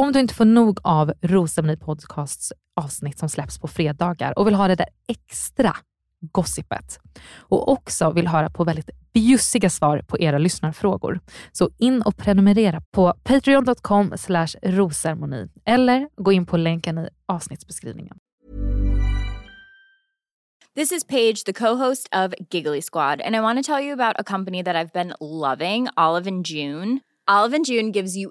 Om du inte får nog av Rosceremoni Podcasts avsnitt som släpps på fredagar och vill ha det där extra gossipet och också vill höra på väldigt bjussiga svar på era lyssnarfrågor. Så in och prenumerera på patreon.com rosermoni eller gå in på länken i avsnittsbeskrivningen. This is Paige, the co-host of Giggly Squad, and I want to tell you about a company that I've been loving, Olive and June. Olive and June gives you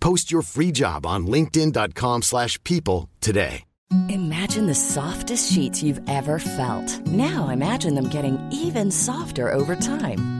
Post your free job on linkedin.com slash people today. Imagine the softest sheets you've ever felt. Now imagine them getting even softer over time.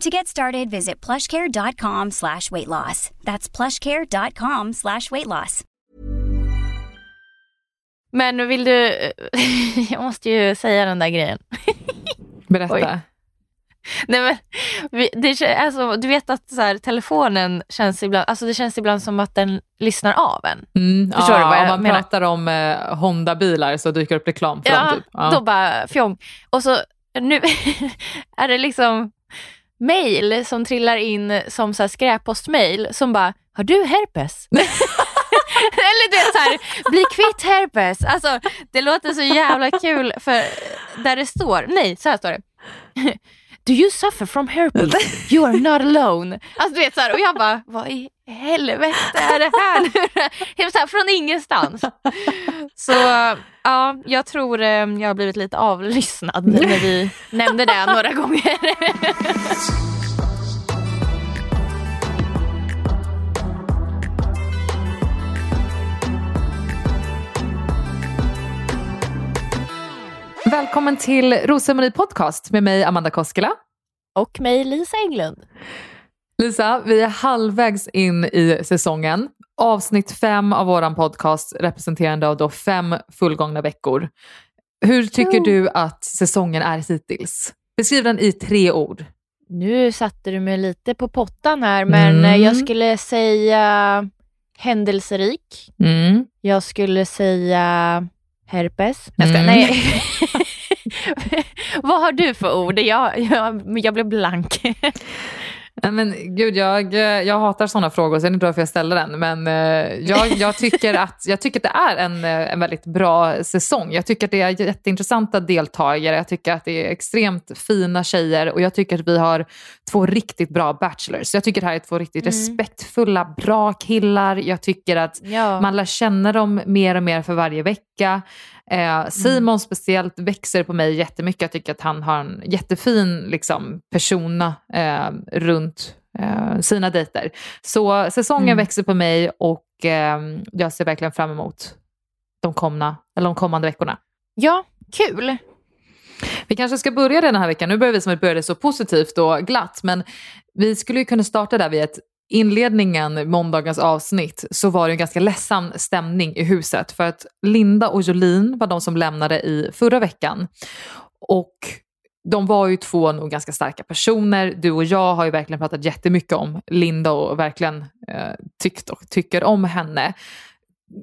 To get started, visit plushcare.com slash weight loss. That's plushcare.com slash weight loss. Men vill du... Jag måste ju säga den där grejen. Berätta. Oj. Nej, men, det, alltså, du vet att så här, telefonen känns ibland, alltså det känns ibland som att den lyssnar av en. Mm, Förstår ja, du vad jag om man menar? pratar om eh, Honda-bilar så dyker upp reklam för Ja, dem. Typ. Ja. då bara fjong. Och så nu är det liksom mail som trillar in som så skräppostmail som bara, har du herpes? Eller du vet så här, bli kvitt herpes. Alltså det låter så jävla kul för där det står, nej så här står det. Do you suffer from herpes? You are not alone. Alltså du vet så här, och jag bara, vad i helvete är det här nu? Så här, från ingenstans. Så ja, jag tror eh, jag har blivit lite avlyssnad när vi nämnde det några gånger. Välkommen till Rosceremoni podcast med mig Amanda Koskela. Och mig Lisa Englund. Lisa, vi är halvvägs in i säsongen. Avsnitt fem av våran podcast representerande av då fem fullgångna veckor. Hur tycker du att säsongen är hittills? Beskriv den i tre ord. Nu satte du mig lite på pottan här men Mm. eh, jag skulle säga händelserik. Mm. Jag skulle säga herpes. Jag ska, Mm. nej. Vad har du för ord? Jag, jag, jag blev blank. Nej, Men gud, jag, jag hatar sådana frågor, så jag vet inte varför jag ställer den. Men eh, jag, jag, tycker att, jag tycker att det är en, eh, en väldigt bra säsong. Jag tycker att det är jätteintressanta deltagare. Jag tycker att det är extremt fina tjejer och jag tycker att vi har två riktigt bra bachelors. Jag tycker det här är två riktigt respektfulla, bra killar. Jag tycker att Ja. man lär känna dem mer och mer för varje vecka. Eh, Simon speciellt växer på mig jättemycket. Jag tycker att han har en jättefin liksom, persona eh, runt eh, sina dejter. Så säsongen Mm. växer på mig och eh, jag ser verkligen fram emot de, komna, eller de kommande veckorna. Ja, kul. Vi kanske ska börja den här veckan. Nu börjar vi som att börja så positivt och glatt, men vi skulle ju kunna starta där vid ett inledningen, måndagens avsnitt, så var det en ganska ledsam stämning i huset för att Linda och Jolin var de som lämnade i förra veckan. Och de var ju två nog ganska starka personer. Du och jag har ju verkligen pratat jättemycket om Linda och verkligen eh, tyckt och tycker om henne.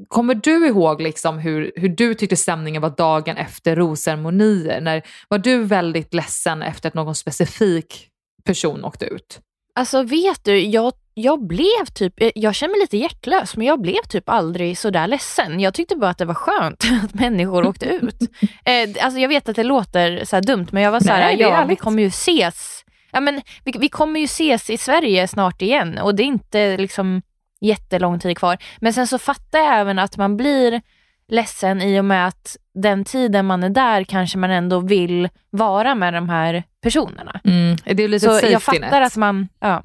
Kommer du ihåg liksom hur, hur du tyckte stämningen var dagen efter rosceremonier? När, var du väldigt ledsen efter att någon specifik person åkte ut? Alltså vet du, jag, jag blev typ, jag känner mig lite hjärtlös men jag blev typ aldrig sådär ledsen. Jag tyckte bara att det var skönt att människor åkte ut. Eh, alltså jag vet att det låter så dumt men jag var såhär, ja vi kommer ju ses. Ja, men vi, vi kommer ju ses i Sverige snart igen och det är inte liksom jättelång tid kvar. Men sen så fattar jag även att man blir ledsen i och med att den tiden man är där kanske man ändå vill vara med de här personerna. Mm. Det är lite Så jag fattar net. att man, ja.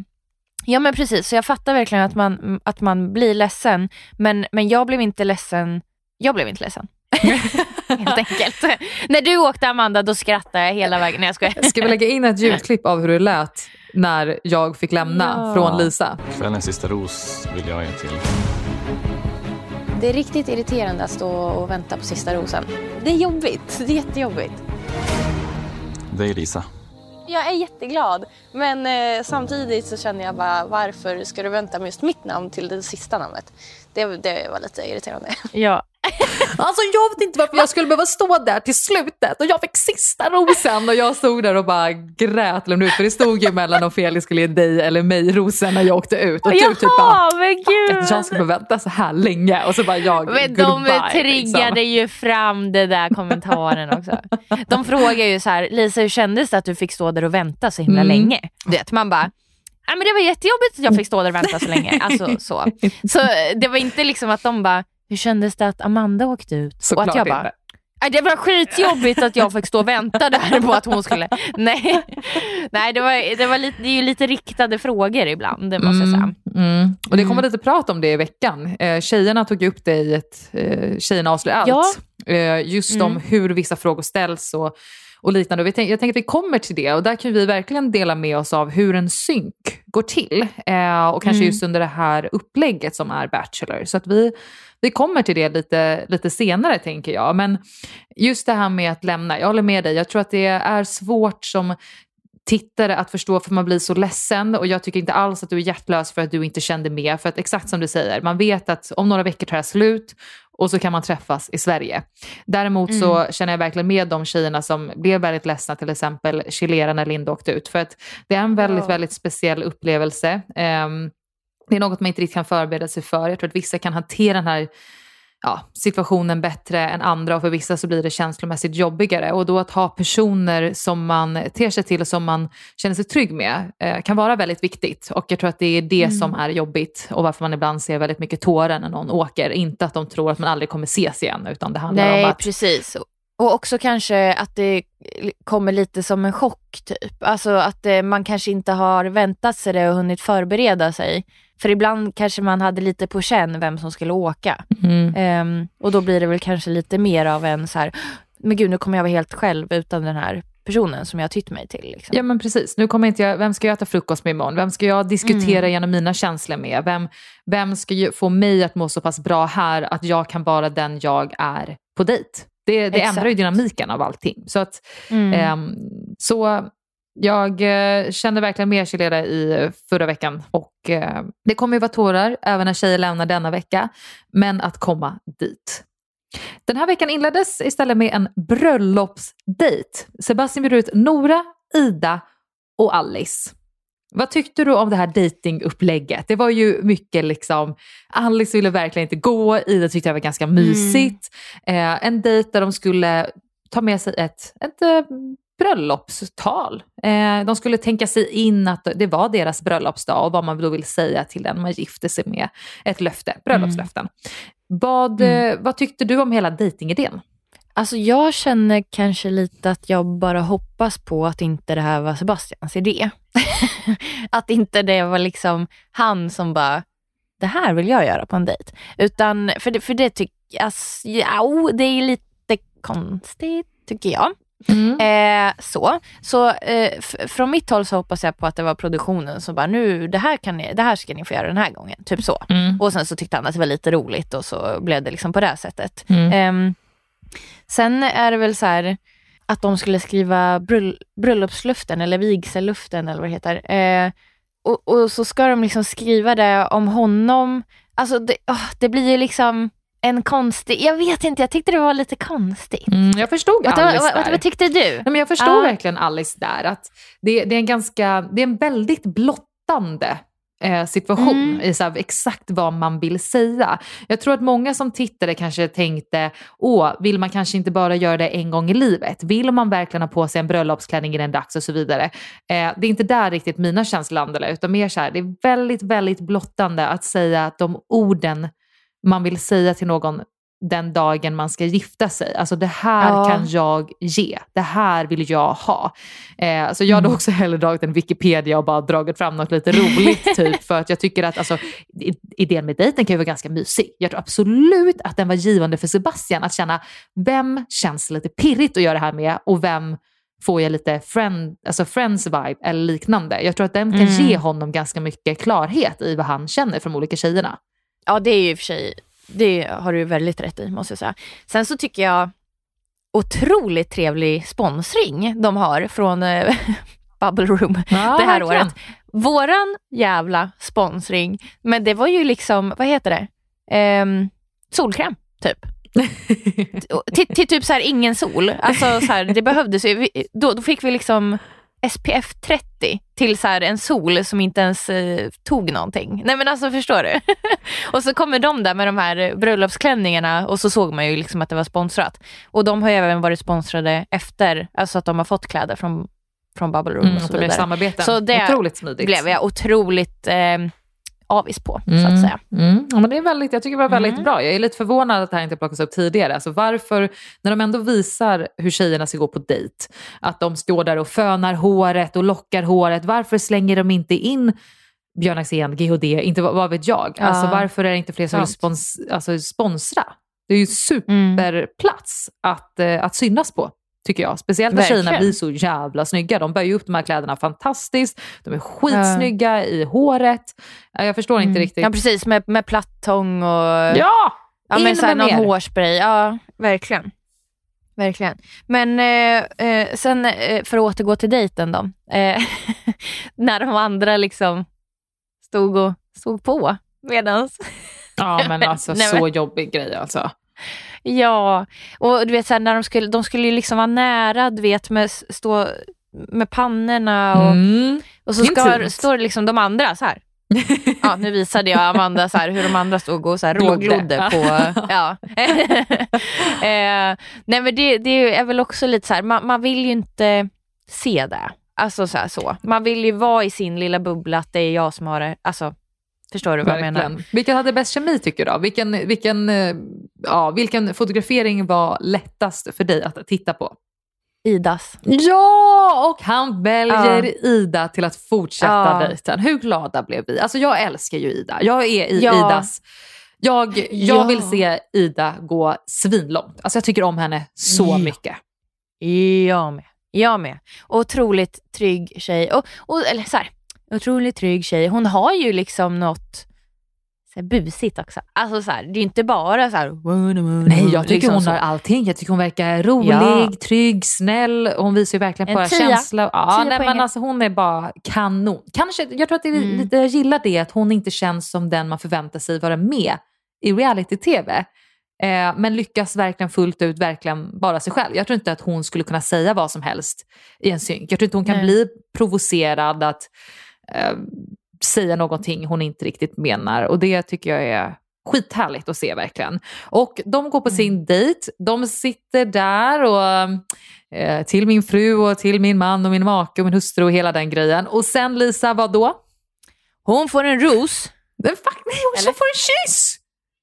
Ja men precis, så jag fattar verkligen att man, att man blir ledsen. Men, men jag blev inte ledsen, jag blev inte ledsen. Helt enkelt. När du åkte Amanda då skrattade jag hela vägen. Nej jag skojar. Ska vi lägga in ett ljudklipp av hur det lät när jag fick lämna Ja. från Lisa? Kvällens sista ros vill jag ge till Det är riktigt irriterande att stå och vänta på sista rosen. Det är jobbigt. Det är jättejobbigt. dig Lisa. Jag är jätteglad, men eh, samtidigt så känner jag bara varför ska du vänta med just mitt namn till det sista namnet? Det, det var lite irriterande. Ja. Alltså jag vet inte varför jag skulle behöva stå där till slutet och jag fick sista rosen och jag stod där och bara grät lämnade ut för det stod ju mellan om Felix skulle ge dig eller mig rosen när jag åkte ut och du typ bara Jaha, men gud. att jag ska behöva vänta så här länge och så bara jag Men de goodbye, triggade liksom. ju fram det där kommentaren också. De frågar ju så här, Lisa hur kändes det att du fick stå där och vänta så himla Mm. länge? Du vet, man bara, Nej, men det var jättejobbigt att jag fick stå där och vänta så länge. Alltså, så. så det var inte liksom att de bara, hur kändes det att Amanda åkte ut? Såklart och att jag bara, inte. Nej, det var skitjobbigt att jag fick stå och vänta där på att hon skulle... Nej, Nej det, var, det, var lite, det är ju lite riktade frågor ibland, det måste jag säga. Mm. Och det kommer Mm. lite prat om det i veckan. Eh, tjejerna tog upp det i ett eh, Tjejerna avslöjar allt. Ja. Eh, just om Mm. hur vissa frågor ställs och, och liknande. Och tänk, jag tänker att vi kommer till det och där kan vi verkligen dela med oss av hur en synk går till. Eh, och kanske Mm. just under det här upplägget som är Bachelor. Så att vi, vi kommer till det lite, lite senare tänker jag. Men just det här med att lämna, jag håller med dig. Jag tror att det är svårt som tittare att förstå för man blir så ledsen och jag tycker inte alls att du är hjärtlös för att du inte kände med. För att exakt som du säger, man vet att om några veckor tar det slut och så kan man träffas i Sverige. Däremot så känner jag verkligen med de tjejerna som blev väldigt ledsna, till exempel Chilera när Linda åkte ut. För att det är en väldigt, Ja. väldigt speciell upplevelse. Ehm, det är något man inte riktigt kan förbereda sig för. Jag tror att vissa kan hantera den här ja, situationen bättre än andra och för vissa så blir det känslomässigt jobbigare. Och då att ha personer som man ter sig till och som man känner sig trygg med eh, kan vara väldigt viktigt. Och jag tror att det är det som är jobbigt och varför man ibland ser väldigt mycket tårar när någon åker. Inte att de tror att man aldrig kommer ses igen utan det handlar Nej, om att precis. Och också kanske att det kommer lite som en chock typ. Alltså att eh, man kanske inte har väntat sig det och hunnit förbereda sig. För ibland kanske man hade lite på känn vem som skulle åka. mm, Ehm, och då blir det väl kanske lite mer av en så här, men gud nu kommer jag vara helt själv utan den här personen som jag har tytt mig till. Liksom. Ja men precis, nu kommer inte jag, vem ska jag äta frukost med imorgon? Vem ska jag diskutera genom mina känslor med? Vem, vem ska få mig att må så pass bra här att jag kan vara den jag är på dejt? Det, det ändrar ju dynamiken av allting. Så, att, Mm. ehm, så jag eh, kände verkligen med Chilera i förra veckan och eh, det kommer ju vara tårar även när tjejer lämnar denna vecka. Men att komma dit. Den här veckan inleddes istället med en bröllopsdejt. Sebastian bjöd ut Nora, Ida och Alice. Vad tyckte du om det här datingupplägget? Det var ju mycket liksom, Alice ville verkligen inte gå, Ida tyckte det var ganska mysigt. Eh, en dejt där de skulle ta med sig ett, ett eh, bröllopstal. Eh, de skulle tänka sig in att det var deras bröllopsdag och vad man då vill säga till den man gifter sig med. Ett löfte, bröllopslöften. Vad, eh, vad tyckte du om hela dejtingidén? Alltså jag känner kanske lite att jag bara hoppas på att inte det här var Sebastians idé. att inte det var liksom han som bara, det här vill jag göra på en dejt. Utan, för det, för det tyck, alltså, ja, det är lite konstigt tycker jag. Mm. Eh, så så eh, från mitt håll så hoppas jag på att det var produktionen som bara nu, det här, kan ni, det här ska ni få göra den här gången. Typ så. Mm. Och sen så tyckte han att det var lite roligt och så blev det liksom på det sättet. Mm. Ehm, sen är det väl så här att de skulle skriva brull, bröllopsluften eller vigselluften eller vad det heter. Eh, och, och så ska de liksom skriva det om honom. Alltså det, åh, det blir ju liksom en konstig, jag vet inte, jag tyckte det var lite konstigt. Mm, jag förstod Vad, Alice vad, vad, där. vad tyckte du? Nej, men jag förstår Ja. verkligen Alice där. Att det, det, är en ganska, det är en väldigt blottande eh, situation Mm. i så här, exakt vad man vill säga. Jag tror att många som tittade kanske tänkte, åh, vill man kanske inte bara göra det en gång i livet? Vill man verkligen ha på sig en bröllopsklänning i den dags och så vidare? Eh, det är inte där riktigt mina känslor landade, utan mer så här, det är väldigt, väldigt blottande att säga att de orden man vill säga till någon den dagen man ska gifta sig. Alltså det här Ja. kan jag ge, det här vill jag ha. Eh, så jag hade också hellre dragit en Wikipedia och bara dragit fram något lite roligt typ för att jag tycker att alltså, idén med dejten kan ju vara ganska mysig. Jag tror absolut att den var givande för Sebastian att känna vem känns lite pirrigt att göra det här med och vem får jag lite friend, alltså friends vibe eller liknande. Jag tror att den kan Mm. ge honom ganska mycket klarhet i vad han känner för de olika tjejerna. Ja, det är ju i och för sig, det har du väldigt rätt i måste jag säga. Sen så tycker jag otroligt trevlig sponsring de har från eh, Bubble Room Ja, det här verkligen. året. Våran jävla sponsring, men det var ju liksom, vad heter det? Ehm, solkräm, typ. till, till typ så här ingen sol. Alltså så här, det behövdes ju. Vi- Då, då fick vi liksom SPF 30 till så en sol som inte ens eh, tog någonting. Nej men alltså förstår du? och så kommer de där med de här bröllopsklänningarna och så såg man ju liksom att det var sponsrat. Och de har ju även varit sponsrade efter, alltså att de har fått kläder från, från Bubble Room Mm, och så det vidare. samarbeten. Så det Otroligt smidigt. blev jag otroligt eh, avis på, så att Mm, säga. Mm. Ja, men det är väldigt, jag tycker det var väldigt Mm. bra. Jag är lite förvånad att det här inte plockas upp tidigare. Alltså varför, när de ändå visar hur tjejerna ska gå på dejt, att de står där och fönar håret och lockar håret, varför slänger de inte in Björn Axén, GHD, inte vad, vet jag. Ja. Alltså varför är det inte fler som vill spons, alltså, sponsra? Det är ju superplats att, eh, att synas på. Tycker jag. Speciellt när Verkligen. tjejerna blir så jävla snygga. De bär ju upp de här kläderna fantastiskt. De är skitsnygga i håret. Ja, Jag förstår inte riktigt. Mm. Ja precis, med, med plattång och Ja! Ja, In men så här, någon mer. hårspray, ja verkligen. Verkligen. Men eh, eh, sen eh, för att återgå till dejten då. Eh, när de andra liksom stod, och, stod på medans. Ja men alltså så jobbig grej alltså. Ja, och du vet så här, när de skulle, de skulle ju liksom vara nära, du vet med stå med pannorna och, Mm. och så ska, står liksom de andra så här. Ja, nu visade jag Amanda så här, hur de andra stod och så här Glodde. råglodde på... Ja. eh, nej men det, det är väl också lite så här, man, man vill ju inte se det. Alltså så, här, så. Man vill ju vara i sin lilla bubbla, att det är jag som har det. Alltså, förstår du vad jag menar? Verkligen. Vilken hade bäst kemi tycker du? Vilken, vilken, eh, ja, vilken fotografering var lättast för dig att titta på? Idas. Ja, och han väljer Ida till att fortsätta Ja. dejten. Hur glada blev vi? Alltså jag älskar ju Ida. Jag är i Ja. Idas... Jag, jag Ja. vill se Ida gå svinlångt. Alltså jag tycker om henne så Ja. mycket. Jag med. Jag med. Otroligt trygg tjej. Och, och, eller så här, otroligt trygg tjej. Hon har ju liksom något så busigt också. Alltså så här, det är inte bara så här... Nej, jag tycker liksom hon så. har allting. Jag tycker hon verkar rolig, Ja. trygg, snäll. Hon visar ju verkligen En bara tia. känsla. Ja, nej, men alltså, hon är bara kanon. Kanske, jag tror att det Mm. jag gillar det att hon inte känns som den man förväntar sig vara med i reality-tv. Eh, men lyckas verkligen fullt ut, verkligen vara sig själv. Jag tror inte att hon skulle kunna säga vad som helst i en synk. Jag tror inte hon kan Nej. bli provocerad att eh, säga någonting hon inte riktigt menar. Och det tycker jag är skithärligt att se verkligen. Och de går på Mm. sin dejt. De sitter där och eh, till min fru och till min man och min make och min hustru och hela den grejen. Och sen Lisa, vad då? Hon får en ros. Den fuck, nej, hon Eller? får en kyss!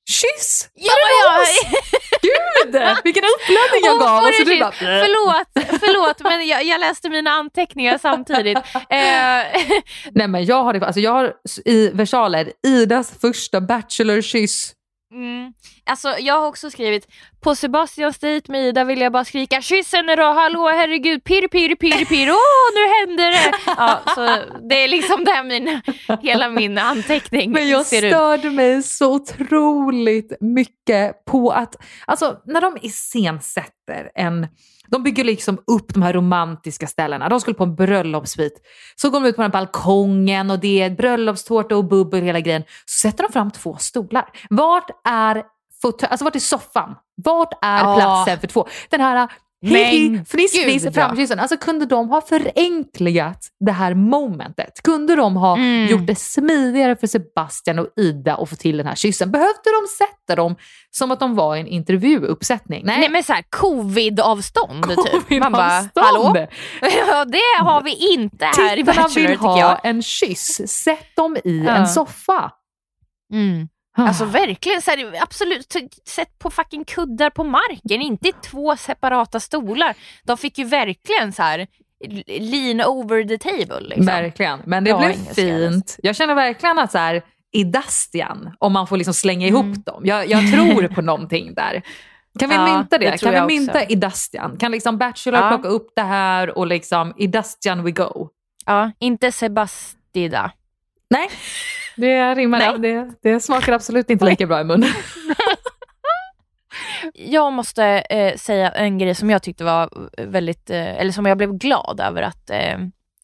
Kyss! Ja, ja. Gud, vilken uppladdning jag gav! Och så du bara, Förlåt, förlåt men jag, jag läste mina anteckningar samtidigt. Eh, Nej men jag har alltså jag har i versaler Idas första bachelor-kyss. Mm, Alltså jag har också skrivit på Sebastians dejt med Ida vill jag bara skrika kyss henne då, hallå herregud, pirr pirr pirr pirr, åh nu händer det. Ja, så det är liksom där min, hela min anteckning Men jag ser ut. störde mig så otroligt mycket på att, alltså när de iscensätter en, de bygger liksom upp de här romantiska ställena. De skulle på en bröllopsvit. Så går de ut på den här balkongen och det är bröllopstårta och bubbel hela grejen. Så sätter de fram två stolar. Vart är alltså vart är soffan? Vart är Ja. platsen för två? Den här Men fniss, fniss, framkyssen. Alltså kunde de ha förenkligat det här momentet? Kunde de ha Mm. gjort det smidigare för Sebastian och Ida att få till den här kyssen? Behövde de sätta dem som att de var i en intervjuuppsättning? Nej, Nej men såhär covid-avstånd typ. Man bara, hallå? Ja det har vi inte här i Tittarna Bachelor vill tycker ha jag. en kyss. Sätt dem i Ja. en soffa. Mm. Ah. Alltså verkligen, så här, absolut, sätt på fucking kuddar på marken, inte i två separata stolar. De fick ju verkligen så här lean over the table. Liksom. Verkligen, men det Bra blev engelska, fint. Jag känner verkligen att så här, Idastian, om man får liksom slänga ihop Mm. dem. Jag, jag tror på någonting där. Kan vi Ja, mynta det? det kan vi mynta också. Idastian? Kan liksom Bachelor Ja. plocka upp det här och liksom Idastian we go? Ja, inte Sebastida. Nej, det rimmar. Det, det smakar absolut inte lika bra i munnen. Jag måste eh, säga en grej som jag tyckte var väldigt, eh, eller som jag blev glad över att eh,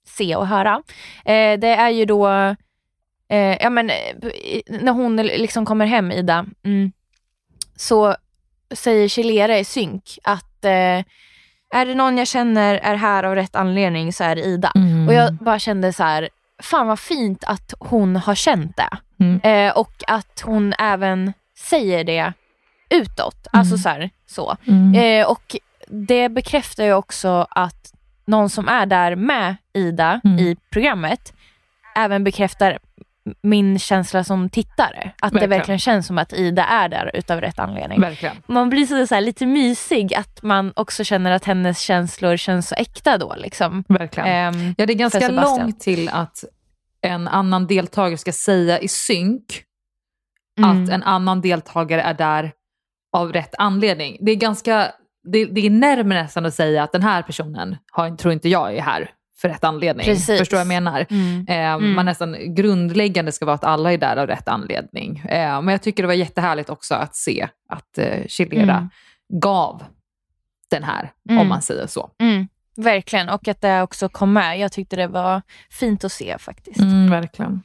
se och höra. Eh, det är ju då, eh, ja men eh, när hon liksom kommer hem Ida, mm, så säger Chilera i synk att är det någon jag känner är här av rätt anledning så är det Ida. Mm. Och jag bara kände så här, fan vad fint att hon har känt det. Mm. Eh, och att hon även säger det utåt. Alltså så här, så. Mm. Eh, och det bekräftar ju också att någon som är där med Ida Mm. i programmet även bekräftar min känsla som tittare. Att det Verkligen. verkligen känns som att Ida är där utav rätt anledning. Verkligen. Man blir så, så här, lite mysig att man också känner att hennes känslor känns så äkta då. Liksom. Verkligen. Ehm, Ja, det är ganska långt till att en annan deltagare ska säga i synk mm. att en annan deltagare är där av rätt anledning. Det är ganska, det, det är närmare nästan att säga att den här personen har, tror inte jag är här för rätt anledning. Precis. Förstår vad jag menar? Mm. Eh, Mm. Man nästan grundläggande ska vara att alla är där av rätt anledning. Eh, men jag tycker det var jättehärligt också att se att eh, Chilera Mm. gav den här, Mm. om man säger så. Mm, verkligen, och att det också kom med. Jag tyckte det var fint att se faktiskt. Mm, verkligen.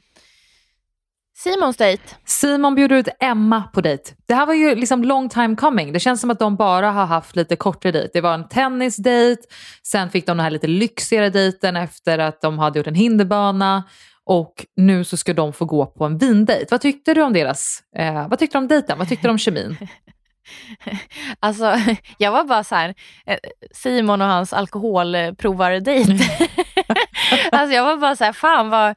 Simons dejt. Simon bjuder ut Emma på dejt. Det här var ju liksom long time coming. Det känns som att de bara har haft lite kortare dejt. Det var en tennisdejt, sen fick de den här lite lyxigare dejten efter att de hade gjort en hinderbana och nu så ska de få gå på en vindejt. Vad tyckte du om deras, eh, vad tyckte du om dejten? Vad tyckte du om kemin? Alltså, jag var bara så här, eh, Simon och hans alkoholprovardejt. alltså jag var bara så här, fan vad,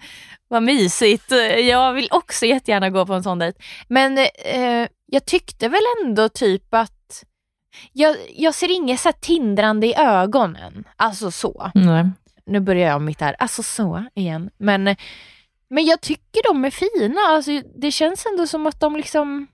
vad mysigt. Jag vill också jättegärna gå på en sån dejt. Men eh, jag tyckte väl ändå typ att jag, jag ser inget så tindrande i ögonen. Alltså så. Nej. Nu börjar jag om mitt här, alltså så igen. Men, men jag tycker de är fina. Alltså, det känns ändå som att de liksom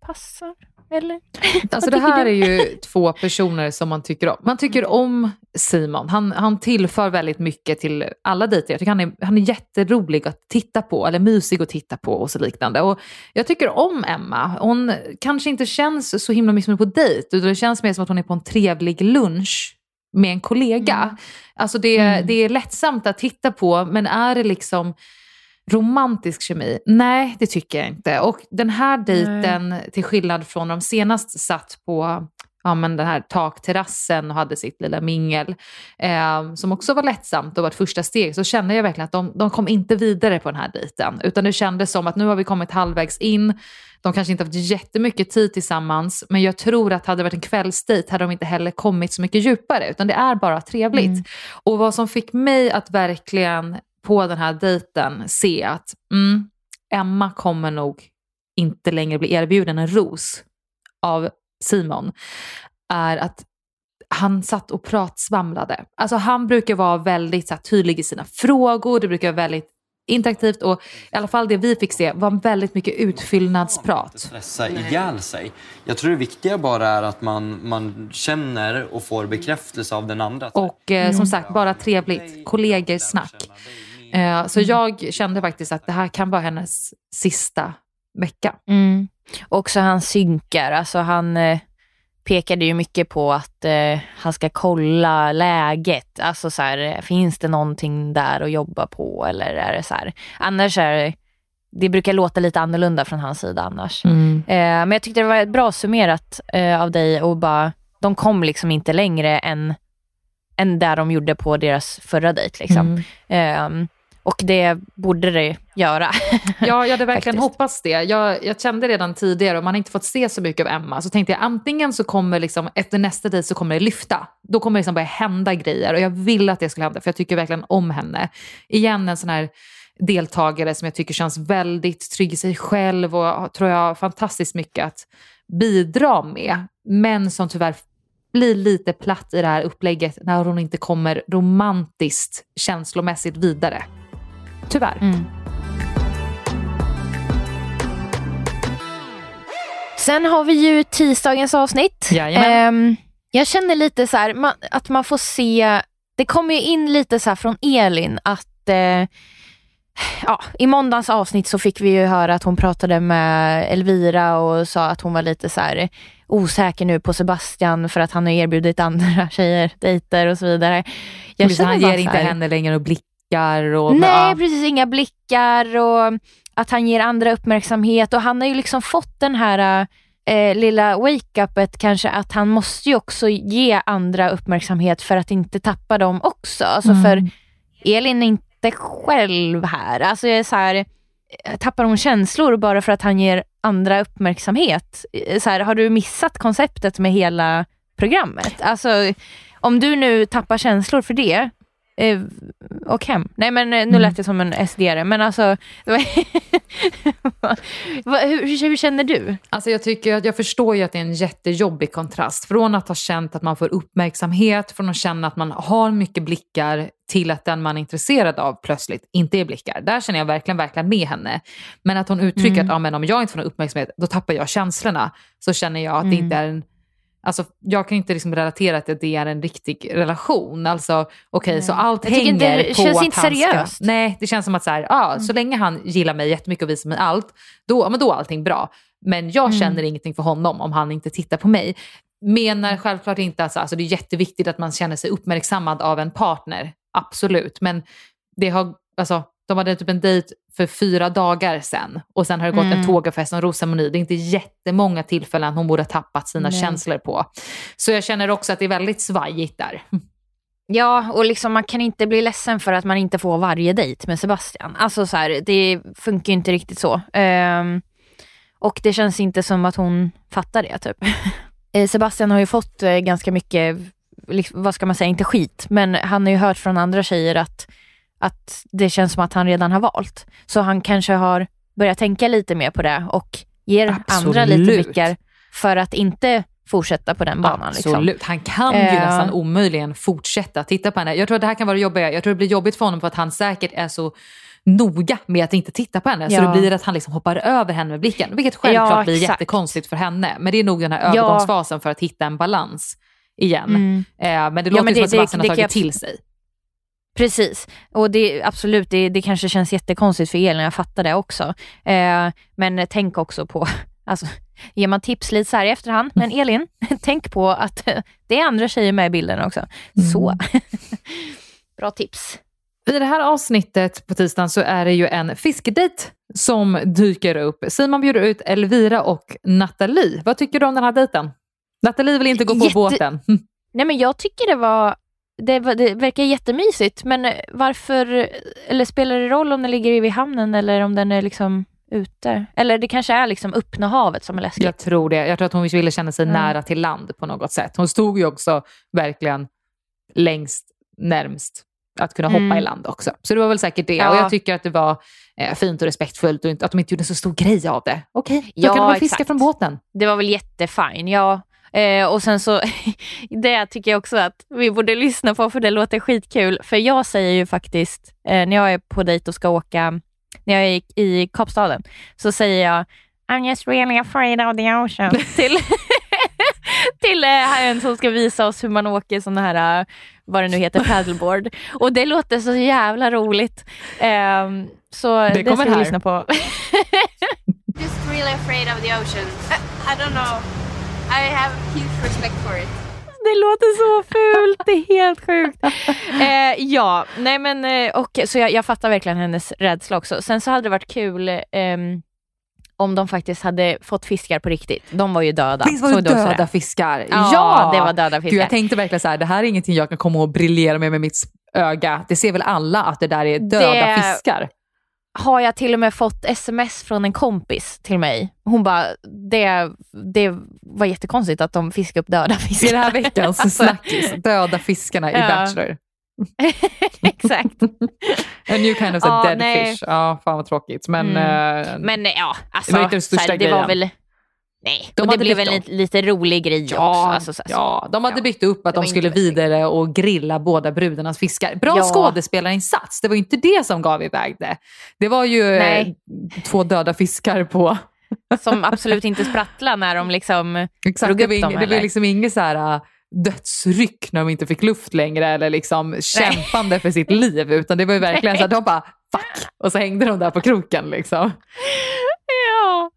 passar. Eller? Alltså det här är ju två personer som man tycker om. Man tycker om Simon. Han, han tillför väldigt mycket till alla dejter. Jag tycker han är, han är jätterolig att titta på, eller mysig att titta på och så liknande. Och jag tycker om Emma. Hon kanske inte känns så himla mycket som på dejt, utan det känns mer som att hon är på en trevlig lunch med en kollega. Mm. Alltså det, Mm. det är lättsamt att titta på, men är det liksom romantisk kemi? Nej, det tycker jag inte. Och den här dejten, till skillnad från de senast satt på ja, men den här takterrassen och hade sitt lilla mingel, eh, som också var lättsamt och var ett första steg, så kände jag verkligen att de, de kom inte vidare på den här dejten. Utan det kändes som att nu har vi kommit halvvägs in, de kanske inte haft jättemycket tid tillsammans, men jag tror att hade det varit en kvällsdejt hade de inte heller kommit så mycket djupare, utan det är bara trevligt. Mm. Och vad som fick mig att verkligen på den här dejten se att mm, Emma kommer nog inte längre bli erbjuden en ros av Simon, är att han satt och pratsvamlade. Alltså han brukar vara väldigt här, tydlig i sina frågor, det brukar vara väldigt interaktivt och i alla fall det vi fick se var väldigt mycket utfyllnadsprat. stressa ihjäl sig. Jag tror det viktiga bara är att man, man känner och får bekräftelse av den andra. Och eh, som sagt, bara trevligt. Kollegersnack. Eh, så jag kände faktiskt att det här kan vara hennes sista vecka. Mm. Också han synkar, alltså han eh, pekade ju mycket på att eh, han ska kolla läget. Alltså så här, finns det någonting där att jobba på eller är det så här. Annars är det, det brukar låta lite annorlunda från hans sida annars. Mm. Eh, men jag tyckte det var bra summerat av dig och bara, de kom liksom inte längre än, än där de gjorde på deras förra dejt. Liksom. Mm. Och det borde det göra. Ja, jag hade verkligen hoppats det. Jag, jag kände redan tidigare, om man inte fått se så mycket av Emma, så tänkte jag antingen så kommer liksom, efter nästa dejt så kommer det lyfta. Då kommer det liksom börja hända grejer och jag vill att det skulle hända för jag tycker verkligen om henne. Igen en sån här deltagare som jag tycker känns väldigt trygg i sig själv och har, tror jag har fantastiskt mycket att bidra med. Men som tyvärr blir lite platt i det här upplägget när hon inte kommer romantiskt känslomässigt vidare. Tyvärr. Mm. Sen har vi ju tisdagens avsnitt. Jajamän. Ehm, jag känner lite så här, att man får se, det kommer ju in lite så från Elin att eh, Ja, I måndagens avsnitt så fick vi ju höra att hon pratade med Elvira och sa att hon var lite så här osäker nu på Sebastian för att han har erbjudit andra tjejer dejter och så vidare. Jag han känner bara ger inte henne längre och blickar. Och, Nej, ja. precis. Inga blickar och att han ger andra uppmärksamhet. Och han har ju liksom fått den här eh, lilla wake-upet kanske att han måste ju också ge andra uppmärksamhet för att inte tappa dem också. Alltså Mm. för Elin är inte själv här. Alltså jag är så här, eh, tappar hon känslor bara för att han ger andra uppmärksamhet? Eh, Så här, har du missat konceptet med hela programmet? Alltså om du nu tappar känslor för det, eh, och hem. Nej men eh, nu Mm. lät det som en SDR men alltså hur, hur, hur känner du? Alltså jag, tycker, att- jag förstår ju att det är en jättejobbig kontrast. Från att ha känt att man får uppmärksamhet, från att känna att man har mycket blickar till att den man är intresserad av plötsligt inte är blickar. Där känner jag verkligen, verkligen med henne. Men att hon uttrycker Mm. att ja, men om jag inte får någon uppmärksamhet, då tappar jag känslorna. Så känner jag att det Mm. inte är en Alltså, jag kan inte liksom relatera till att det är en riktig relation. Alltså, okej, så allt Jag hänger inte- det på känns att inte han seriöst. ska... Nej, det känns som att så, här, ja, Mm. så länge han gillar mig jättemycket och visar mig allt, då, ja, men då är allting bra. Men jag Mm. känner ingenting för honom om han inte tittar på mig. Menar självklart inte att så- alltså, det är jätteviktigt att man känner sig uppmärksammad av en partner. Absolut. Men det har, alltså, de hade typ en dejt för fyra dagar sedan och sen har det gått Mm. en tågafest och en rosceremoni. Det är inte jättemånga tillfällen hon borde ha tappat sina Nej. känslor på. Så jag känner också att det är väldigt svajigt där. Ja, och liksom man kan inte bli ledsen för att man inte får varje dejt med Sebastian. Alltså så här, det funkar ju inte riktigt så. Ehm, och det känns inte som att hon fattar det typ. Eh, Sebastian har ju fått eh, ganska mycket, liksom, vad ska man säga, inte skit, men han har ju hört från andra tjejer att, att det känns som att han redan har valt. Så han kanske har börjat tänka lite mer på det och ger andra lite Absolut. blickar för att inte fortsätta på den banan. Liksom. Absolut, han kan ju Eh. nästan omöjligen fortsätta titta på henne. Jag tror att det här kan vara det jobbiga. Jag tror det blir jobbigt för honom för att han säkert är så noga med att inte titta på henne. Så Ja. det blir att han liksom hoppar över henne med blicken. Vilket självklart Ja, blir jättekonstigt för henne. Men det är nog den här Ja. övergångsfasen för att hitta en balans igen. Mm. Eh, men det Ja, låter men som det- att Sebastian det- har det tagit kan jag- till sig. Precis, och det, absolut, det, det kanske känns jättekonstigt för Elin, jag fattar det också. Eh, men tänk också på, alltså, ger man tips lite så här i efterhand, men Elin, tänk på att det är andra tjejer med i bilden också. Så, bra tips. I det här avsnittet på tisdagen så är det ju en fiskedejt som dyker upp. Simon bjuder ut Elvira och Nathalie. Vad tycker du om den här dejten? Nathalie vill inte gå på Jätte- båten. Nej men jag tycker det var, det, det verkar jättemysigt, men eh, varför, eller spelar det roll om den ligger vid hamnen eller om den är liksom ute? Eller det kanske är liksom öppna havet som är läskigt. Jag tror det. Jag tror att hon ville känna sig Ja. nära till land på något sätt. Hon stod ju också verkligen längst närmst att kunna hoppa Mm. i land också. Så det var väl säkert det. Ja. Och jag tycker att det var eh, fint och respektfullt och att de inte gjorde så stor grej av det. Okej, då Ja, kan de väl fiska exakt. från båten. Det var väl jättefine. Ja, Eh, och sen så, det tycker jag också att vi borde lyssna på för det låter skitkul. För jag säger ju faktiskt, eh, när jag är på dejt och ska åka, när jag är i, i Kapstaden, så säger jag I'm just really afraid of the ocean till, till eh, en som ska visa oss hur man åker sån här, eh, vad det nu heter, paddleboard. Och det låter så jävla roligt. Ehm, så det, kommer ska vi här. lyssna på. just really afraid of the ocean. I, I don't know. I have huge respect for it. Det låter så fult, det är helt sjukt. Eh, ja, nej men eh, och, så jag, jag fattar verkligen hennes rädsla också. Sen så hade det varit kul ehm, om de faktiskt hade fått fiskar på riktigt. De var ju döda. Visst var det döda fiskar? Ja, det var döda Gud, fiskar. jag tänkte verkligen så här, det här är ingenting jag kan komma och briljera med med mitt öga. Det ser väl alla att det där är döda Det- fiskar? Har jag till och med fått sms från en kompis till mig. Hon bara, det, det var jättekonstigt att de fiskade upp döda fiskar. I den här veckans Alltså, snackis, döda fiskarna i Ja. Bachelor. Exakt. A new kind of Ja, dead nej. fish. Ja, fan vad tråkigt. Men, Mm. eh, Men ja, alltså, Det var inte den största här, det var grejen. väl Nej, De och det blev en lite, rolig grej också. Ja, Alltså, så här, ja, de hade ja. byggt upp att Det de skulle vidare och grilla båda brudarnas fiskar. Bra Ja. skådespelarinsats, det var ju inte det som gav iväg det. Det var ju eh, Nej. två döda fiskar på... Som absolut inte sprattlar när de liksom Exakt, drog det upp var, dem. det eller? liksom inget så här äh, dödsryck när de inte fick luft längre eller liksom kämpande för sitt liv utan det var ju verkligen så att de bara fuck och så hängde de där på kroken liksom. Ja.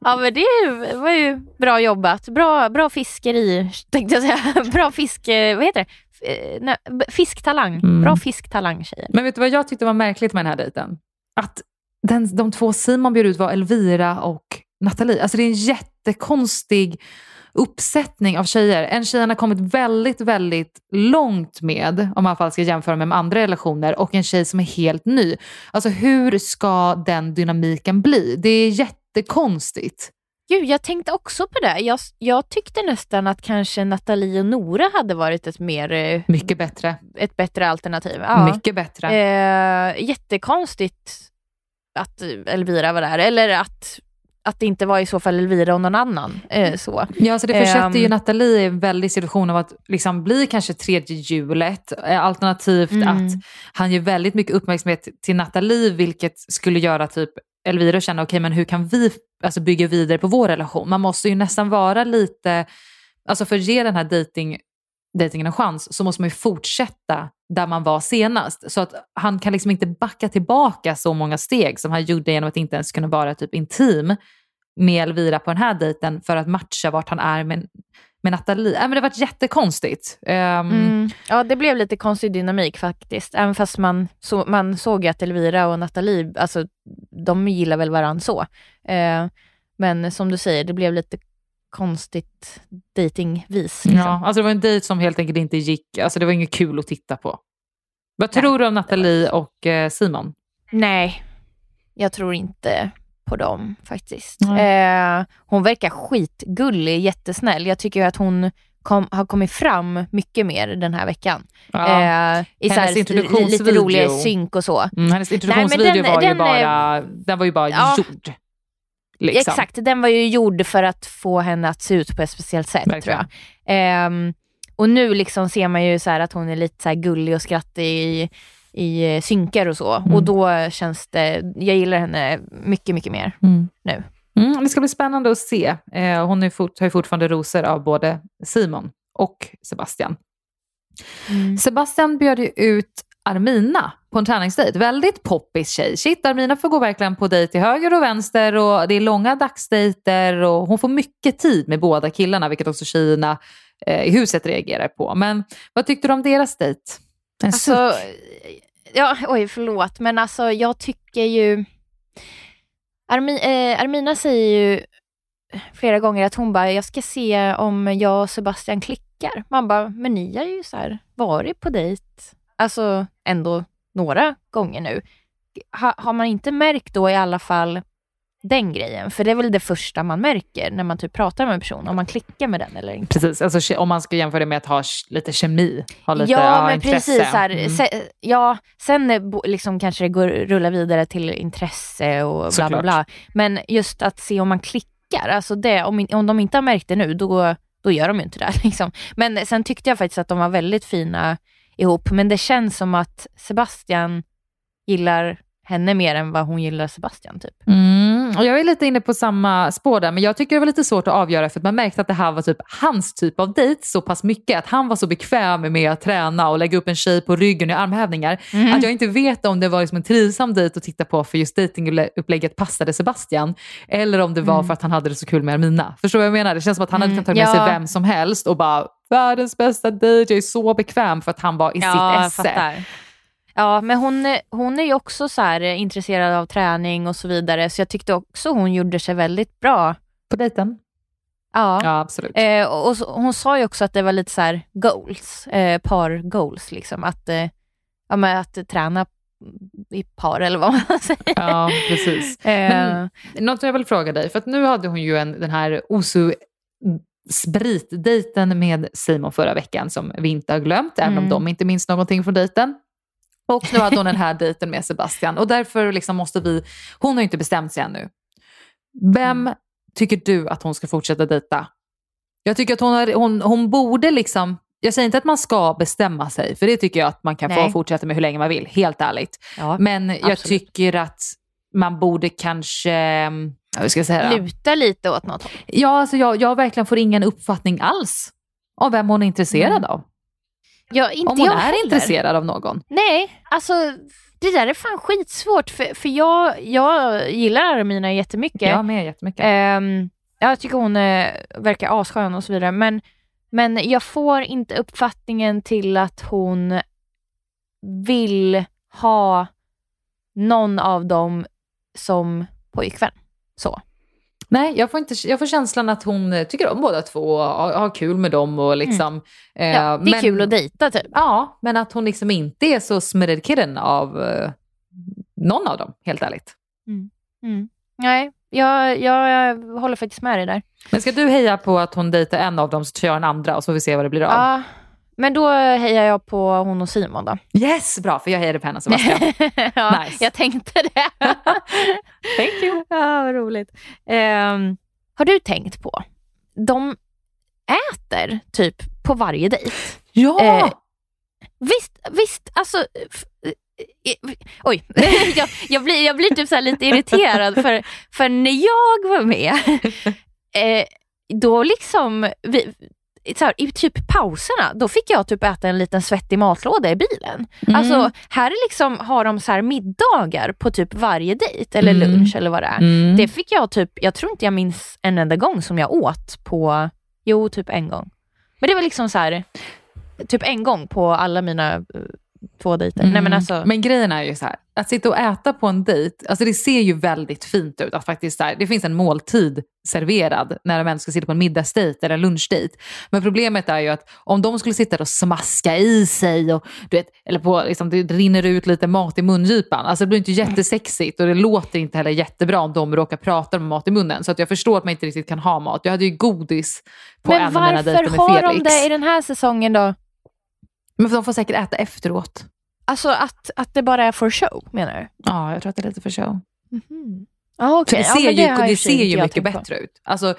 ja, men det var ju bra jobbat. Bra, bra fiskeri, tänkte jag säga. Bra fisk... eh, Vad heter det? Eh, nej, Fisktalang. Mm. Bra fisktalang tjejer. Men vet du vad jag tyckte var märkligt med den här dejten? Att den, de två Simon bjöd ut var Elvira och Nathalie. Alltså det är en jättekonstig uppsättning av tjejer. En tjej han har kommit väldigt, väldigt långt med, om man ska jämföra med andra relationer, och en tjej som är helt ny. Alltså hur ska den dynamiken bli? Det är jättekonstigt. Gud, jag tänkte också på det. Jag, jag tyckte nästan att kanske Nathalie och Nora hade varit ett, mer, eh, Mycket bättre. ett bättre alternativ. Ja. Mycket bättre. Eh, jättekonstigt att Elvira var där, eller att, att det inte var i så fall Elvira och någon annan. Eh, så. Ja, alltså det försätter ju Ehm. Nathalie i en väldig situation av att liksom bli kanske tredje hjulet. eh, Alternativt Mm. att han ger väldigt mycket uppmärksamhet till Nathalie, vilket skulle göra typ Elvira och känna, okej men hur kan vi alltså, bygga vidare på vår relation? Man måste ju nästan vara lite, alltså för att ge den här dating, dejtingen en chans så måste man ju fortsätta där man var senast. Så att han kan liksom inte backa tillbaka så många steg som han gjorde genom att inte ens kunna vara typ intim med Elvira på den här dejten för att matcha vart han är med, med Nathalie. Äh, men det varit jättekonstigt. Ehm, Mm. Ja, det blev lite konstig dynamik faktiskt. Även fast man, så, man såg ju att Elvira och Nathalie, alltså, de gillar väl varandra så. Eh, men som du säger, det blev lite konstigt datingvis. Liksom. Ja, alltså det var en dejt som helt enkelt inte gick, alltså det var inget kul att titta på. Vad tror du om Nathalie och eh, Simon? Nej, jag tror inte på dem faktiskt. Nej. Eh, hon verkar skitgullig, jättesnäll. Jag tycker ju att hon kom, har kommit fram mycket mer den här veckan. Ja. Eh, I så Hennes här, introduktionsvideo. lite roliga synk och så. Mm, hennes introduktionsvideo den- var, ju den, bara, den var ju bara Ja. gjord. Liksom. Exakt, den var ju gjord för att få henne att se ut på ett speciellt sätt Verkligen. tror jag. Ehm, och nu liksom ser man ju så här att hon är lite så gullig och skrattig i, eh, synkar och så. Mm. Och då känns det, jag gillar henne mycket, mycket mer Mm. nu. Mm, det ska bli spännande att se. Eh, hon är fort, har ju fortfarande rosor av både Simon och Sebastian. Mm. Sebastian bjöd ju ut Armina på en träningsdejt. Väldigt poppis tjej. Shit, Armina får gå verkligen på dejt till höger och vänster och det är långa dagsdejter och hon får mycket tid med båda killarna, vilket också tjejerna eh, i huset reagerar på. Men vad tyckte du om deras dejt? En Alltså, suck ja, oj förlåt, men alltså jag tycker ju... Armi, eh, Armina säger ju flera gånger att hon bara, jag ska se om jag och Sebastian klickar. Man bara, men ni har ju så här varit på dejt, alltså ändå några gånger nu. Ha, har man inte märkt då i alla fall den grejen? För det är väl det första man märker när man typ pratar med en person, om man klickar med den eller inte. Precis, alltså, om man ska jämföra det med att ha lite kemi. Ha lite, ja, men intresse. precis. Här, Mm. se, ja, sen liksom kanske det går rulla vidare till intresse och bla bla bla. Men just att se om man klickar, alltså det, om, om de inte har märkt det nu, då, då gör de ju inte det. Liksom. Men sen tyckte jag faktiskt att de var väldigt fina ihop. Men det känns som att Sebastian gillar henne mer än vad hon gillar Sebastian. Typ. Mm, och jag är lite inne på samma spår där, men jag tycker det var lite svårt att avgöra för att man märkte att det här var typ hans typ av dejt så pass mycket. Att han var så bekväm med att träna och lägga upp en tjej på ryggen i armhävningar. Mm. Att jag inte vet om det var liksom en trivsam dejt att titta på för just dejtingupplägget passade Sebastian. Eller om det var Mm. för att han hade det så kul med Armina. Förstår du vad jag menar? Det känns som att han hade Mm, kunnat ta med sig ja. vem som helst och bara världens bästa dejt, jag är så bekväm för att han var i Ja, sitt esse. Ja, men hon, är- hon är ju också så här, eh, intresserad av träning och så vidare, så jag tyckte också hon gjorde sig väldigt bra. På dejten? Ja. Ja, absolut. Eh, och och hon sa ju också att det var lite så här goals, eh, par goals, liksom. Att, eh, ja, men att träna i par eller vad man säger. Ja, precis. Eh, Men något jag vill fråga dig, för att nu hade hon ju en, den här Osu spritdejten med Simon förra veckan som vi inte har glömt, även om Mm. de inte minns någonting från dejten. Och nu hade hon den här dejten med Sebastian och därför liksom måste vi, hon har ju inte bestämt sig ännu. Vem Mm. tycker du att hon ska fortsätta dejta? Jag tycker att hon, har, hon, hon borde liksom, jag säger inte att man ska bestämma sig, för det tycker jag att man kan få Nej. fortsätta med hur länge man vill, helt ärligt. ja. Men jag absolut. tycker att man borde kanske, ja, hur ska jag säga det? Luta lite åt något håll. Ja, alltså jag, jag verkligen får ingen uppfattning alls om vem hon är intresserad Mm. av. Ja, inte Om hon jag är heller. intresserad av någon. Nej, alltså det där är fan skitsvårt för, för jag, jag gillar Armina jättemycket. Jag med jättemycket. Ehm, jag tycker hon eh, verkar asskön och så vidare. Men, men jag får inte uppfattningen till att hon vill ha någon av dem som pojkvän. Så. Nej, jag får, inte, jag får känslan att hon tycker om båda två och har, kul med dem. Och liksom, eh, Mm. Ja, det är men, kul att dejta typ. Ja, men att hon liksom inte är så smörkirren av eh, någon av dem, helt ärligt. Mm. Nej, jag, jag, jag håller faktiskt med dig där. Men ska du heja på att hon dejtar en av dem så kör jag en andra och så får vi se vad det blir av? Ja, men då hejar jag på hon och Simon då. Yes, bra, för jag hejade på henne Sebastian. ja, Nice. Jag tänkte det. Thank you. Ja, vad roligt. Ehm, har du tänkt på, de äter typ på varje dejt. Ja! Eh, visst, visst, alltså... eh, eh, Oj, jag, jag, blir, jag blir typ så lite irriterad för, för när jag var med, eh, då liksom, vi, så här, i typ pauserna, då fick jag typ äta en liten svettig matlåda i bilen. Mm. Alltså här är liksom, har de så här middagar på typ varje dejt eller Mm. lunch eller vad det är. Mm. Det fick jag typ, jag tror inte jag minns en enda gång som jag åt på, jo typ en gång. Men det var liksom så här, typ en gång på alla mina eh, två dejter. Nej men Mm. alltså, Men grejen är ju så här, att sitta och äta på en dejt, alltså det ser ju väldigt fint ut. Att faktiskt här, det finns en måltid serverad när de ens ska sitta på en middagsdejt eller en lunchdejt. Men problemet är ju att om de skulle sitta och smaska i sig, och, du vet, eller på, liksom, det rinner ut lite mat i mungipan. Alltså det blir inte jättesexigt och det låter inte heller jättebra om de råkar prata med mat i munnen. Så att jag förstår att man inte riktigt kan ha mat. Jag hade ju godis på en men av mina varför dejter med har Felix. de det i den här säsongen då? Men de får säkert äta efteråt. Alltså att, att det bara är for show menar du? Ja, jag tror att det är lite för show. Ah, För okej. det Ja, ser ju, har det för sig ser ju mycket tänkt på. bättre ut. Alltså,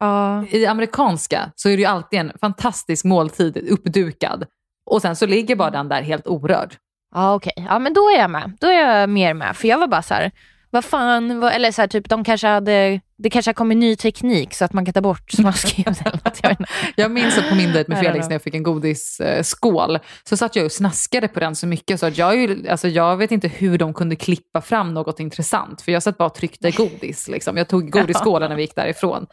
Ja. I det amerikanska så är det ju alltid en fantastisk måltid uppdukad. Och sen så ligger bara den där helt orörd. Ja okej, ja men då är jag med. Då är jag mer med. För jag var bara så här, vad fan, vad, eller så här, typ de kanske hade, det kanske har kommit ny teknik så att man kan ta bort eller något. Jag minns att på min dejt med Felix när jag fick en godisskål så satt jag och snaskade på den så mycket så att jag, ju, alltså jag vet inte hur de kunde klippa fram något intressant. För jag satt bara och tryckte godis. Liksom. Jag tog godisskålen när vi gick därifrån.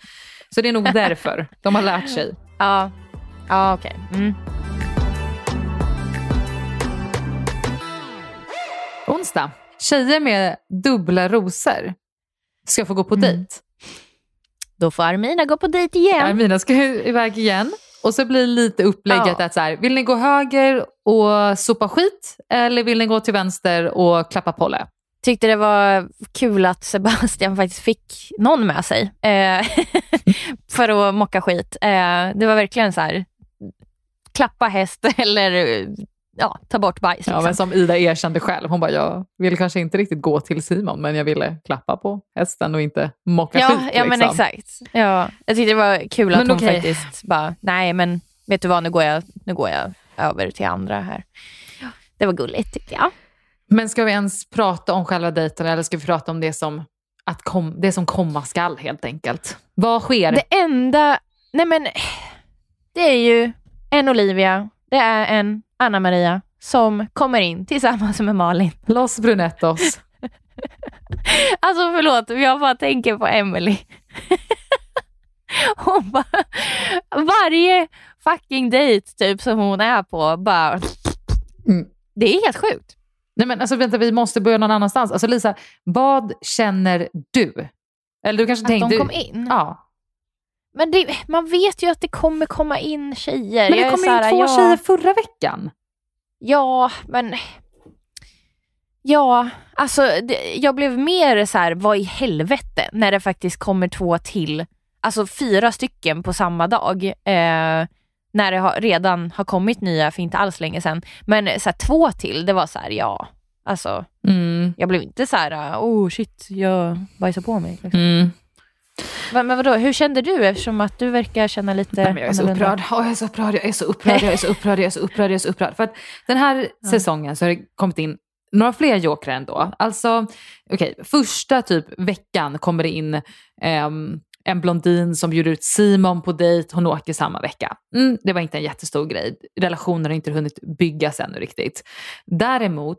Så det är nog därför. De har lärt sig. Ja, ja okej. Mm. Onsdag. Tjejer med dubbla rosor ska få gå på Mm. dejt. Då får Armina gå på dejt igen. Armina ska iväg igen. Och så blir lite upplägget Ja. att så här, vill ni gå höger och sopa skit eller vill ni gå till vänster och klappa Polle? Tyckte det var kul att Sebastian faktiskt fick någon med sig eh, för att mocka skit. Eh, det var verkligen så här, klappa häst eller ja, ta bort bajs. Ja, Liksom. men som Ida erkände själv, hon bara, jag vill kanske inte riktigt gå till Simon, men jag ville klappa på hästen och inte mocka ja, skit. ja men liksom. exakt. Ja, jag tyckte det var kul att Men hon okej. faktiskt bara, nej men vet du vad, nu går jag, nu går jag över till andra här. Det var gulligt tyckte jag. Men ska vi ens prata om själva dejten eller ska vi prata om det som, att kom, det som komma skall helt enkelt? Vad sker? Det enda, nej men det är ju en Olivia, det är en Anna-Maria som kommer in tillsammans med Malin. Los Brunettos. Alltså förlåt, jag bara tänker på Emily. Hon bara, varje fucking dejt typ som hon är på, bara... Mm. Det är helt sjukt. Nej men alltså vänta, vi måste börja någon annanstans. Alltså Lisa, vad känner du? Eller du kanske Att tänkte... de kom in. Ja. Men det, man vet ju att det kommer komma in tjejer. Men det Jag kom in två ja, tjejer förra veckan. Ja, men... Ja, alltså det, jag blev mer så här, vad i helvete, när det faktiskt kommer två till, alltså fyra stycken på samma dag. Eh, när det har, redan har kommit nya för inte alls länge sedan. Men så här, två till, det var så här, ja, alltså Mm. jag blev inte så här, oh shit, jag bajsar på mig. Liksom. Mm. Men vadå, hur kände du eftersom att du verkar känna lite Nej, men jag är så upprörd. Åh, jag är så upprörd, jag är så upprörd, jag är så upprörd, jag är så upprörd, jag är så upprörd. För att den här säsongen så har det kommit in några fler jokrar ändå. Alltså, okej, första typ veckan kommer det in ehm, en blondin som bjuder ut Simon på dejt, hon åker samma vecka. Mm, det var inte en jättestor grej, relationer har inte hunnit byggas ännu riktigt. Däremot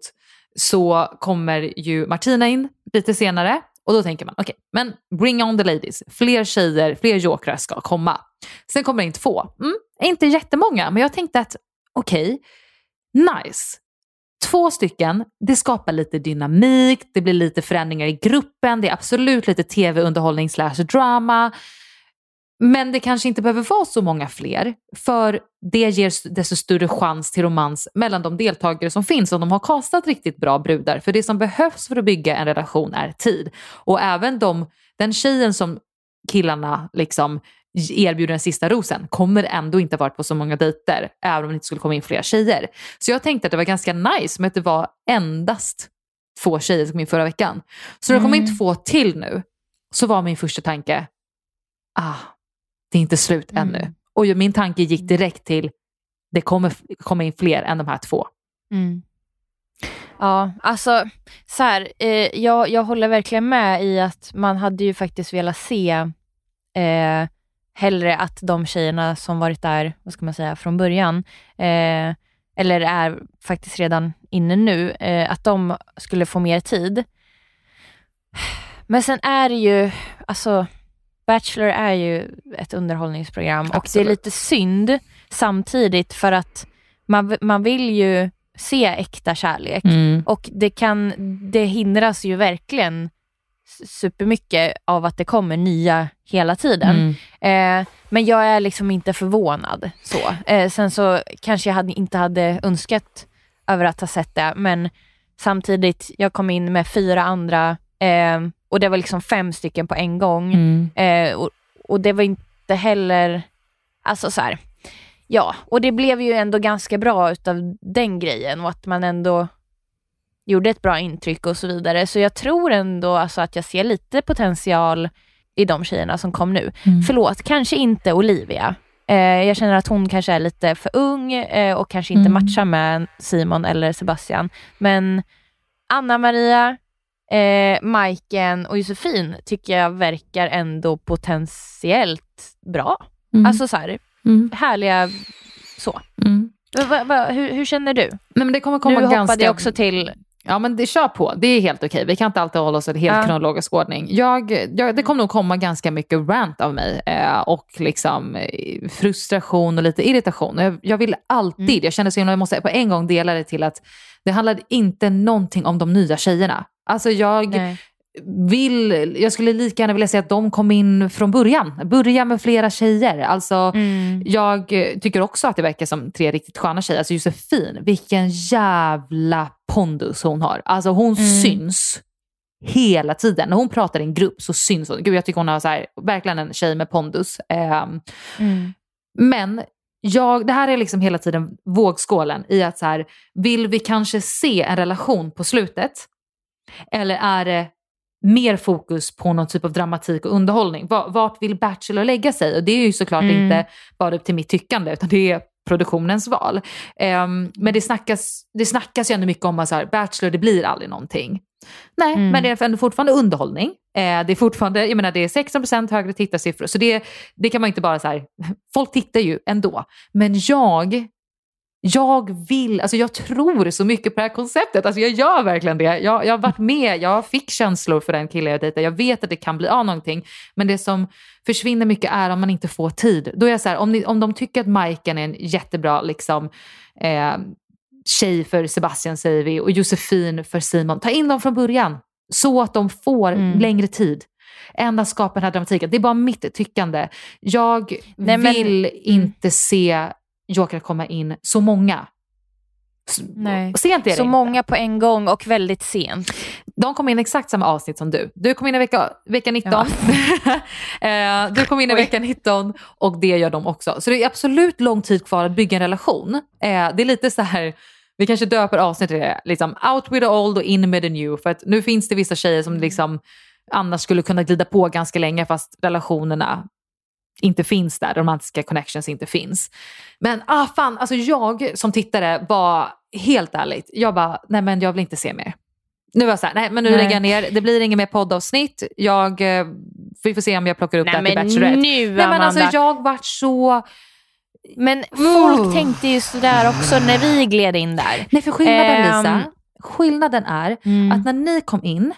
så kommer ju Martina in lite senare och då tänker man okej, men bring on the ladies. Fler tjejer, fler jokrar ska komma. Sen kommer det in två. Mm, inte jättemånga, men jag tänkte att okej, nice. Två stycken, det skapar lite dynamik, det blir lite förändringar i gruppen, det är absolut lite tv-underhållning slash drama. Men det kanske inte behöver vara så många fler, för det ger desto större chans till romans mellan de deltagare som finns om de har kastat riktigt bra brudar. För det som behövs för att bygga en relation är tid. Och även de, den tjejen som killarna liksom erbjuder den sista rosen kommer ändå inte varit på så många dejter, även om det inte skulle komma in fler tjejer. Så jag tänkte att det var ganska nice med att det var endast två tjejer som kom in förra veckan. Så när det kom in två till nu, så var min första tanke, ah, det är inte slut Mm. ännu. Och min tanke gick direkt till, det kommer komma in fler än de här två. Mm. Ja, alltså så här, eh, jag, jag håller verkligen med i att man hade ju faktiskt velat se eh, hellre att de tjejerna som varit där, vad ska man säga, från början, eh, eller är faktiskt redan inne nu, eh, att de skulle få mer tid. Men sen är det ju, alltså Bachelor är ju ett underhållningsprogram och det är Absolut. lite synd samtidigt för att man, man vill ju se äkta kärlek och det, kan, det hindras ju verkligen supermycket av att det kommer nya hela tiden. Mm. Eh, men jag är liksom inte förvånad. så. Eh, sen så kanske jag hade, inte hade önskat över att ha sett det, men samtidigt, jag kom in med fyra andra eh, och det var liksom fem stycken på en gång. Mm. Eh, och, och det var inte heller, alltså så här, ja, och det blev ju ändå ganska bra utav den grejen och att man ändå gjorde ett bra intryck och så vidare. Så jag tror ändå alltså att jag ser lite potential i de tjejerna som kom nu. Mm. Förlåt, kanske inte Olivia. Eh, jag känner att hon kanske är lite för ung eh, och kanske inte Mm. matchar med Simon eller Sebastian. Men Anna-Maria, eh, Majken och Josefin tycker jag verkar ändå potentiellt bra. Mm. Alltså så här, Mm. härliga så. Mm. Va, va, hur, hur känner du? Nej, men det kommer komma nu ganska... hoppade jag också till Ja men det kör på, det är helt okej. Vi kan inte alltid hålla oss i helt Ja. kronologisk ordning. Jag, jag, det kommer nog komma ganska mycket rant av mig eh, och liksom eh, frustration och lite irritation. Jag, jag vill alltid, Mm. jag känner så himla, jag måste på en gång dela det till att det handlade inte någonting om de nya tjejerna. Alltså jag Nej. Vill, jag skulle lika gärna vilja säga att de kom in från början. Börja med flera tjejer. Alltså Mm. jag eh, tycker också att det verkar som tre riktigt sköna tjejer. Alltså Josefin, vilken jävla pondus hon har. Alltså hon Mm. syns hela tiden. När hon pratar i en grupp så syns hon. Gud, jag tycker hon har så här, verkligen en tjej med pondus. Ehm, Mm. men jag, det här är liksom hela tiden vågskålen i att så här, vill vi kanske se en relation på slutet? Eller är det mer fokus på någon typ av dramatik och underhållning? Vart vill Bachelor lägga sig? Och det är ju såklart mm. inte bara upp till mitt tyckande utan det är produktionens val. Um, men det snackas, det snackas ju ändå mycket om att så här, Bachelor, det blir aldrig någonting. Nej, mm. men det är ändå fortfarande underhållning. Eh, det är fortfarande, jag menar det är 16% högre tittarsiffror, så det, det kan man inte bara så här, folk tittar ju ändå. Men jag jag vill, alltså jag tror så mycket på det här konceptet. Alltså jag gör verkligen det. Jag, jag har varit med, jag fick känslor för den killen jag dejtar. Jag vet att det kan bli av någonting. Men det som försvinner mycket är om man inte får tid. Då är jag så här, om, ni, om de tycker att Majken är en jättebra liksom, eh, tjej för Sebastian säger vi och Josefin för Simon. Ta in dem från början så att de får mm. längre tid än att skapa den här dramatiken. Det är bara mitt tyckande. Jag Nej, vill men, inte mm. se Joker komma in så många. Nej. Sent är det Så inte. många på en gång och väldigt sent. De kom in exakt samma avsnitt som du. Du kom in i vecka, vecka 19. Ja. Eh, du kom in i vecka 19 och det gör de också. Så det är absolut lång tid kvar att bygga en relation. Eh, det är lite så här, vi kanske döper avsnittet till det, liksom out with the old och in med the new. För att nu finns det vissa tjejer som liksom annars skulle kunna glida på ganska länge fast relationerna inte finns där, de romantiska connections inte finns. Men ah fan, alltså jag som tittare var helt ärligt, jag bara, nej men jag vill inte se mer. Nu var jag såhär, nej men nu nej. lägger jag ner, det blir inget mer poddavsnitt, jag, eh, vi får se om jag plockar upp nej, det här till Bachelorette. Nu, nej men alltså jag vart så... Men folk oh. tänkte ju sådär också när vi gled in där. Nej för skillnaden um, Lisa, skillnaden är mm. att när ni kom in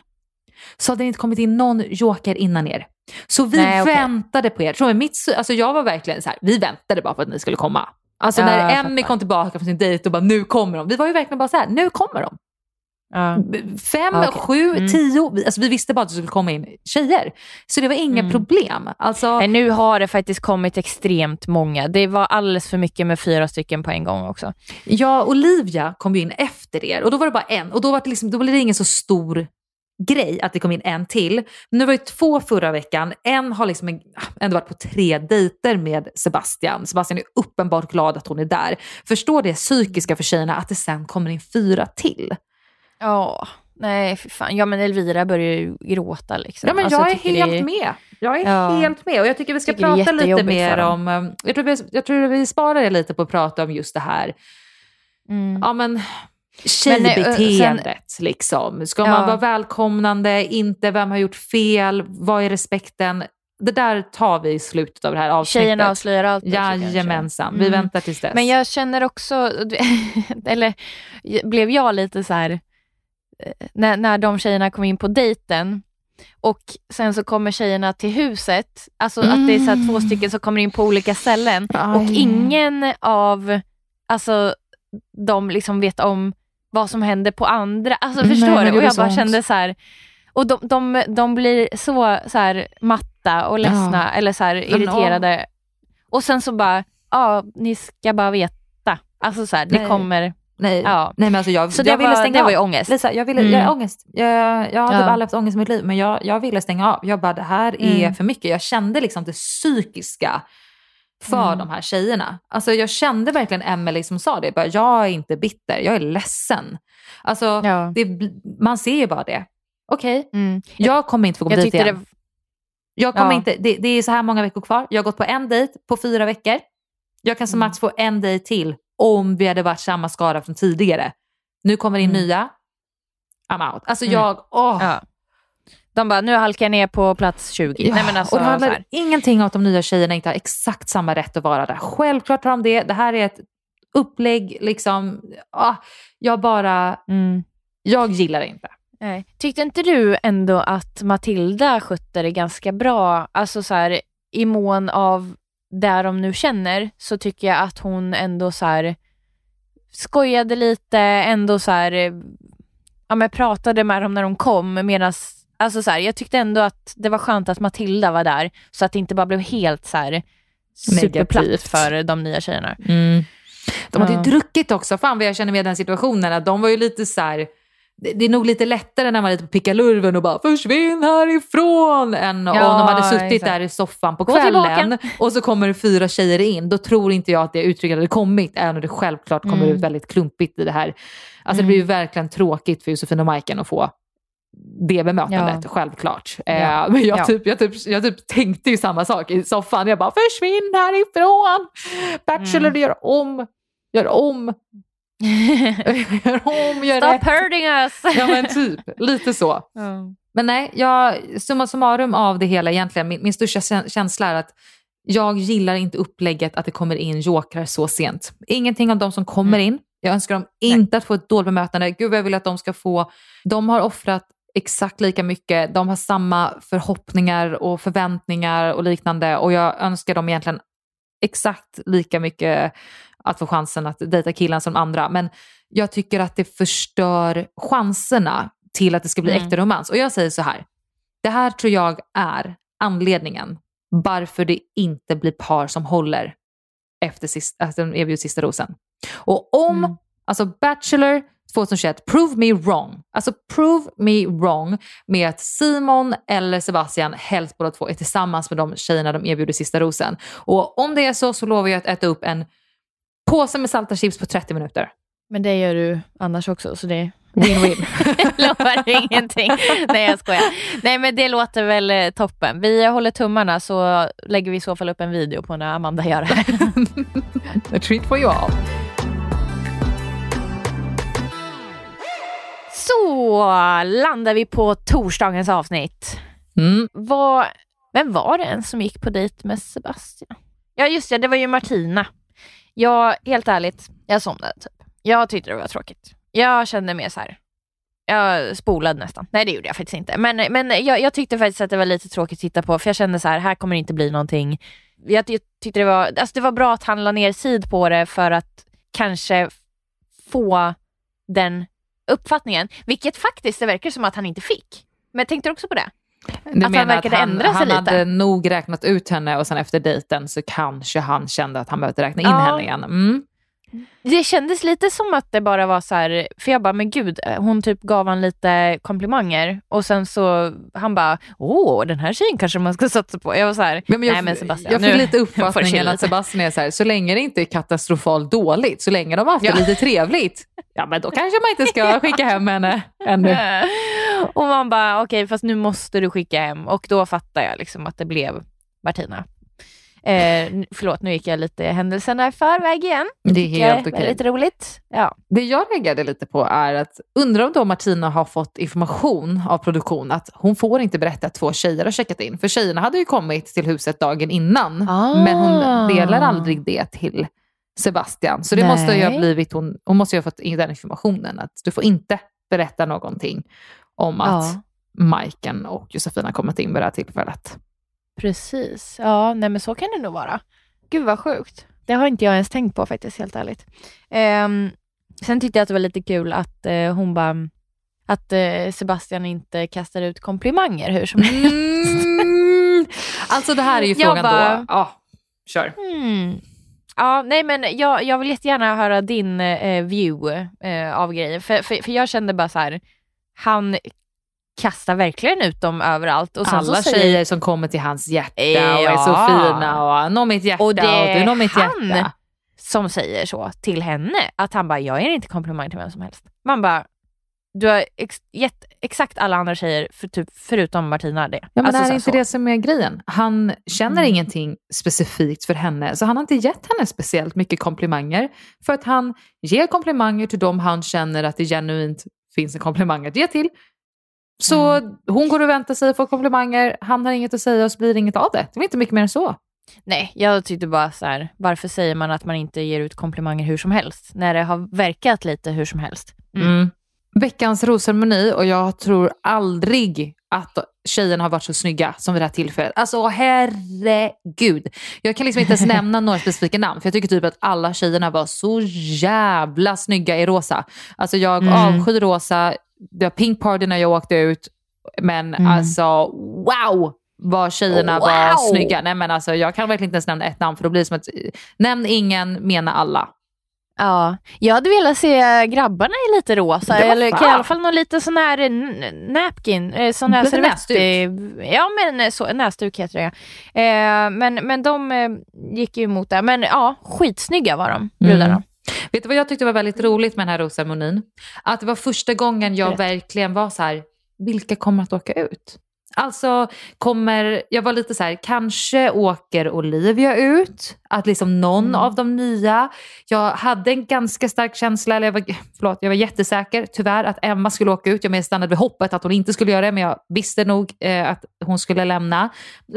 så hade det inte kommit in någon joker innan er. Så vi Nej, okay. väntade på er. Tror mitt, alltså jag var verkligen så här, vi väntade bara på att ni skulle komma. Alltså ja, när Emmy kom tillbaka från sin dejt och bara nu kommer de. Vi var ju verkligen bara så här, nu kommer de. Ja. Fem, okay. sju, mm. tio. Alltså vi visste bara att det skulle komma in tjejer. Så det var inga mm. problem. Alltså... Nej, nu har det faktiskt kommit extremt många. Det var alldeles för mycket med fyra stycken på en gång också. Ja, Olivia kom ju in efter er och då var det bara en och då, var det liksom, då blev det ingen så stor grej att det kom in en till. Men det var ju två förra veckan. En har liksom ändå varit på tre dejter med Sebastian. Sebastian är uppenbart glad att hon är där. Förstår det psykiska för tjejerna att det sen kommer in fyra till. Ja, nej för fan. Ja men Elvira börjar ju gråta liksom. Ja men alltså, jag, är helt är... med. Jag är ja. helt med och jag tycker vi ska tycker prata lite mer om, eh, jag tror, vi, jag tror vi sparar det lite på att prata om just det här. Mm. Ja men tjejbeteendet. Sen, liksom. Ska ja. man vara välkomnande, inte vem har gjort fel, vad är respekten? Det där tar vi i slutet av det här avsnittet. Tjejerna avslöjar allt. Jajamensan, mm. vi väntar tills dess. Men jag känner också, eller blev jag lite så här, eh, när, när de tjejerna kom in på dejten och sen så kommer tjejerna till huset, alltså mm. att det är så två mm. stycken som kommer in på olika ställen Aj. och ingen av alltså, de liksom vet om vad som händer på andra. Alltså förstår Nej, du? Och jag bara sånt. kände så här, och de, de, de blir så, så här, matta och ledsna ja. eller så här, irriterade. No. Och sen så bara, ja ni ska bara veta. Alltså så här, det kommer Nej, ja. nej men alltså jag, så jag ville stänga det var ju ångest. Lisa, jag ville, mm. jag, ångest. Jag, jag har typ ja. aldrig haft ångest i mitt liv men jag, jag ville stänga av. Jag bara det här är mm. för mycket. Jag kände liksom det psykiska för mm. de här tjejerna. Alltså jag kände verkligen Emelie som sa det, bara, jag är inte bitter, jag är ledsen. Alltså ja. det, man ser ju bara det. Okej, okay. mm. jag kommer inte få gå på dejt igen. Det... Jag kommer ja. inte, det, det, är så här många veckor kvar, jag har gått på en dejt på fyra veckor. Jag kan som mm. max få en dejt till om vi hade varit samma skara från tidigare. Nu kommer det in mm. nya, I'm out. Alltså mm. jag, åh. Ja. De bara, nu halkar jag ner på plats 20. Ja, Nej, men alltså, och det handlar ingenting om att de nya tjejerna inte har exakt samma rätt att vara där. Självklart har de det. Det här är ett upplägg, liksom. Ah, jag bara, mm. jag gillar det inte. Nej. Tyckte inte du ändå att Matilda skötte det ganska bra? Alltså så här, i mån av det de nu känner så tycker jag att hon ändå så här skojade lite, ändå så här, ja men pratade med dem när de kom medan Alltså så här, jag tyckte ändå att det var skönt att Matilda var där så att det inte bara blev helt så här superplatt för de nya tjejerna. Mm. De hade ju druckit också. Fan vad jag känner med den situationen. Att de var ju lite så här, det, är nog lite lättare när man är lite på pickalurven och bara försvinn härifrån än om Ja, de hade suttit exakt. där i soffan på kvällen och så kommer det fyra tjejer in. Då tror inte jag att det uttrycket hade kommit, även om det självklart kommer Mm. ut väldigt klumpigt i det här. Alltså det blir ju verkligen tråkigt för Josefin och Majken att få det bemötandet, Ja. självklart. Ja. Eh, men jag, Ja. typ, jag, typ, jag typ tänkte ju samma sak i soffan. Jag bara, försvinn härifrån! Bachelor, Mm. gör om, gör om, gör om, gör Stop rätt. hurting us! Ja men typ, lite så. Men nej, jag, summa summarum av det hela egentligen, min, min största kä- känsla är att jag gillar inte upplägget att det kommer in jokrar så sent. Ingenting om de som kommer in. Jag önskar dem inte att få ett dåligt bemötande. Gud vad jag vill att de ska få. De har offrat exakt lika mycket. De har samma förhoppningar och förväntningar och liknande. Och jag önskar dem egentligen exakt lika mycket att få chansen att dejta killen som andra. Men jag tycker att det förstör chanserna till att det ska bli Mm. äkta romans. Och jag säger så här, det här tror jag är anledningen varför det inte blir par som håller efter sist, att de erbjuds sista rosen. Och om, Mm. alltså Bachelor 2021, prove me wrong. Alltså prove me wrong med att Simon eller Sebastian, helst båda två, är tillsammans med de tjejerna de erbjuder sista rosen. Och om det är så så lovar jag att äta upp en påse med salta chips på 30 minuter. Men det gör du annars också, så det Win-win. lovar ingenting. Nej jag skojar. Nej men det låter väl eh, toppen. Vi håller tummarna så lägger vi i så fall upp en video på när Amanda gör det här. A treat for you all. Så landar vi på torsdagens avsnitt. Mm. Vad, vem var det ens som gick på dejt med Sebastian? Ja just det, det var ju Martina. Jag, helt ärligt, jag somnade typ. Jag tyckte det var tråkigt. Jag kände mer så här. Jag spolade nästan. Nej det gjorde jag faktiskt inte. Men, men jag, jag tyckte faktiskt att det var lite tråkigt att titta på för jag kände så här, här kommer det inte bli någonting. Jag, jag tyckte det var, alltså det var bra att han la ner tid på det för att kanske få den uppfattningen. Vilket faktiskt det verkar som att han inte fick. Men tänkte du också på det? Du han menar verkade han, ändra sig han lite? hade nog räknat ut henne och sen efter dejten så kanske han kände att han behövde räkna in Ja. henne igen. Mm. Det kändes lite som att det bara var så här, för jag bara, men gud, hon typ gav han lite komplimanger och sen så, han bara, åh, den här tjejen kanske man ska satsa på. Jag var så här, Men jag, nej men Sebastian, jag fick nu lite uppfattningen att lite." Sebastian är så här, så länge det inte är katastrofalt dåligt, så länge de har haft Ja. det lite trevligt, ja men då kanske man inte ska skicka hem henne ännu. och man bara, okej fast nu måste du skicka hem och då fattar jag liksom att det blev Martina. Eh, förlåt, nu gick jag lite händelserna i förväg igen. Det är helt okej. Väldigt roligt. Ja. Det jag reagerade lite på är att, undrar om då Martina har fått information av produktion att hon får inte berätta att två tjejer har checkat in. För tjejerna hade ju kommit till huset dagen innan, Ah. men hon delar aldrig det till Sebastian. Så det måste ju ha Nej. blivit, hon, hon måste ju ha fått in den informationen att du får inte berätta någonting om att Ja. Majken och Josefina kommit in vid det här tillfället. Precis. Ja, nej men så kan det nog vara. Gud vad sjukt. Det har inte jag ens tänkt på faktiskt, helt ärligt. Ehm, sen tyckte jag att det var lite kul att eh, hon bara, att eh, Sebastian inte kastar ut komplimanger hur som helst. Mm. Alltså det här är ju Jag frågan bara- då. Ja, kör. Mm. Ja, nej men jag, jag vill jättegärna höra din eh, view eh, av grejer. För, för, för jag kände bara så här, han kastar verkligen ut dem överallt. Och sen Alla så säger, tjejer som kommer till hans hjärta och är så Ja. fina och nå mitt hjärta och, Och det är du når mitt han hjärta. som säger så till henne, att han bara, jag ger inte komplimang till vem som helst. Man bara, du har ex gett exakt alla andra tjejer, för, typ, förutom Martina, det. Ja, men Alltså är det inte så. det som är grejen? Han känner Mm. ingenting specifikt för henne, så han har inte gett henne speciellt mycket komplimanger. För att han ger komplimanger till dem han känner att det genuint finns en komplimang att ge till. Så Mm. hon går och väntar sig att få komplimanger, han har inget att säga och så blir det inget av det. Det var inte mycket mer än så. Nej, jag tyckte bara så här, varför säger man att man inte ger ut komplimanger hur som helst, när det har verkat lite hur som helst. Mm. Mm. Veckans rosceremoni och jag tror aldrig att tjejerna har varit så snygga som vid det här tillfället. Alltså herregud. Jag kan liksom inte ens nämna några specifika namn för jag tycker typ att alla tjejerna var så jävla snygga i rosa. Alltså jag Mm. avskyr rosa, det var pink party när jag åkte ut men Mm. alltså wow vad tjejerna Wow! var snygga. Nej men alltså jag kan verkligen inte ens nämna ett namn för då blir det som att nämn ingen, mena alla. Ja, jag hade velat se grabbarna i lite rosa, eller fan. i alla fall någon lite sån här n- napkin, eh, sån här servett. eh, Ja men eh, så, näsduk heter det eh, men, men de eh, gick ju emot det. Men ja, skitsnygga var de, brudarna. Mm. Vet du vad jag tyckte var väldigt roligt med den här rosceremonin? Att det var första gången jag Berätta. verkligen var så här, vilka kommer att åka ut? Alltså, kommer, jag var lite så här, kanske åker Olivia ut? Att liksom någon Mm. av de nya. Jag hade en ganska stark känsla, eller jag var, förlåt, jag var jättesäker tyvärr att Emma skulle åka ut. Jag stannade vid hoppet att hon inte skulle göra det, men jag visste nog eh, att hon skulle lämna.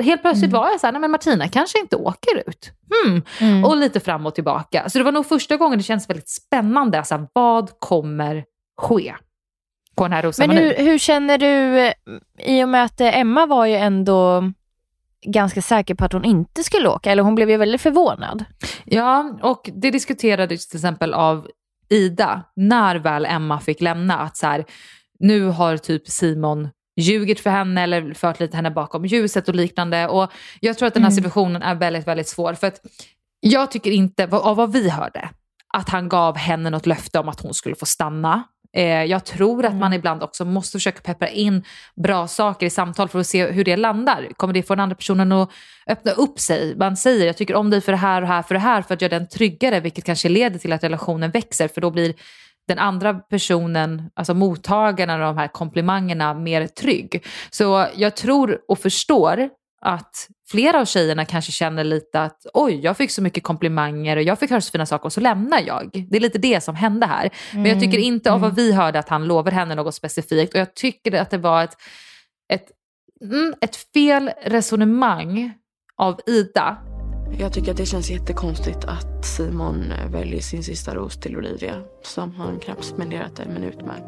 Helt plötsligt Mm. var jag så här, nej men Martina kanske inte åker ut. Hmm. Mm. Och lite fram och tillbaka. Så det var nog första gången det känns väldigt spännande. Alltså, vad kommer ske här Men hur, hur känner du, eh, i och med att eh, Emma var ju ändå ganska säker på att hon inte skulle åka, eller hon blev ju väldigt förvånad. Ja, och det diskuterades till exempel av Ida när väl Emma fick lämna. Att så här, nu har typ Simon ljugit för henne eller fört lite henne bakom ljuset och liknande. Och jag tror att den här Mm. situationen är väldigt, väldigt svår. För att jag tycker inte, av vad vi hörde, att han gav henne något löfte om att hon skulle få stanna. Eh, jag tror att man ibland också måste försöka peppra in bra saker i samtal för att se hur det landar. Kommer det få den andra personen att öppna upp sig? Man säger jag tycker om dig för det här och här för det här för att göra den tryggare vilket kanske leder till att relationen växer för då blir den andra personen, alltså mottagaren av de här komplimangerna mer trygg. Så jag tror och förstår att flera av tjejerna kanske känner lite att oj, jag fick så mycket komplimanger och jag fick höra så fina saker och så lämnar jag. Det är lite det som hände här. Men jag tycker inte av vad vi hörde att han lovar henne något specifikt och jag tycker att det var ett, ett, mm, ett fel resonemang av Ida. Jag tycker att det känns jättekonstigt att Simon väljer sin sista ros till Olivia som han knappt spenderat en minut med.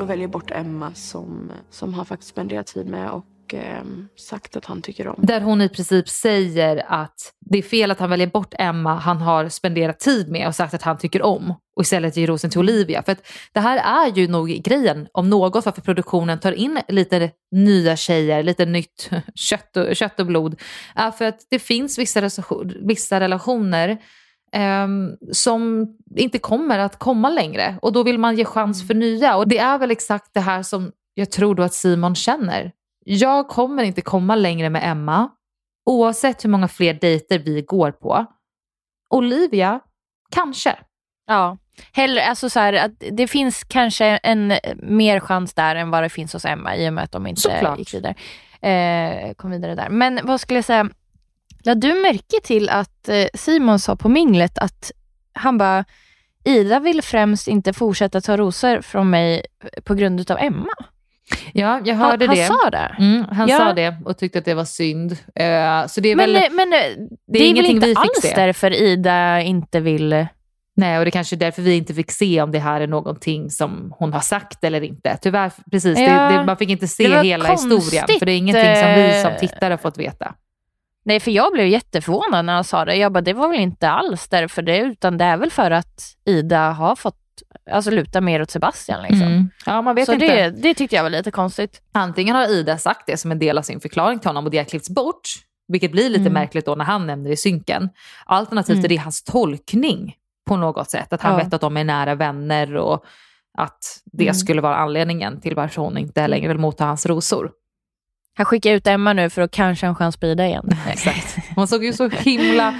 Och väljer bort Emma som, som han faktiskt spenderat tid med och eh, sagt att han tycker om. Där hon i princip säger att det är fel att han väljer bort Emma han har spenderat tid med och sagt att han tycker om och istället ger rosen till Olivia. För att det här är ju nog grejen om något varför produktionen tar in lite nya tjejer, lite nytt kött och, kött och blod. Är för att det finns vissa, relation- vissa relationer ehm, som inte kommer att komma längre och då vill man ge chans för nya och det är väl exakt det här som jag tror då att Simon känner. Jag kommer inte komma längre med Emma oavsett hur många fler dejter vi går på. Olivia, kanske. Ja, hellre, alltså så här, att det finns kanske en mer chans där än vad det finns hos Emma i och med att de inte Såklart. gick vidare. Eh, kom vidare där. Men vad skulle jag säga, lade du märke till att eh, Simon sa på minglet att han bara, Ida vill främst inte fortsätta ta rosor från mig på grund utav Emma. Ja, jag Han, hörde han det. sa det. Mm, han Ja. sa det och tyckte att det var synd. Eh, så det är Men, väl... eh, men eh, det, är väl ingenting inte vi fick alls se. därför Ida inte vill... Nej, och det kanske är därför vi inte fick se om det här är någonting som hon har sagt eller inte. Tyvärr, precis. Ja. Det, det, man fick inte Det se hela historien. konstigt, För det är ingenting som vi som tittare har fått veta. Nej, för jag blev jätteförvånad när han sa det. Jag bara, det var väl inte alls därför det, utan det är väl för att Ida har fått alltså, luta mer åt Sebastian. Liksom. Mm. Ja, man vet Så inte. det, det tyckte jag var lite konstigt. Antingen har Ida sagt det som en del av sin förklaring till honom och det har klippts bort, vilket blir lite Mm. märkligt då när han nämner det i synken. Alternativt Mm. är det hans tolkning på något sätt, att han Ja. vet att de är nära vänner och att det Mm. skulle vara anledningen till varför hon inte längre vill motta hans rosor. Han skickar ut Emma nu för att kanske en chans på Ida igen. Exakt. Hon såg ju så himla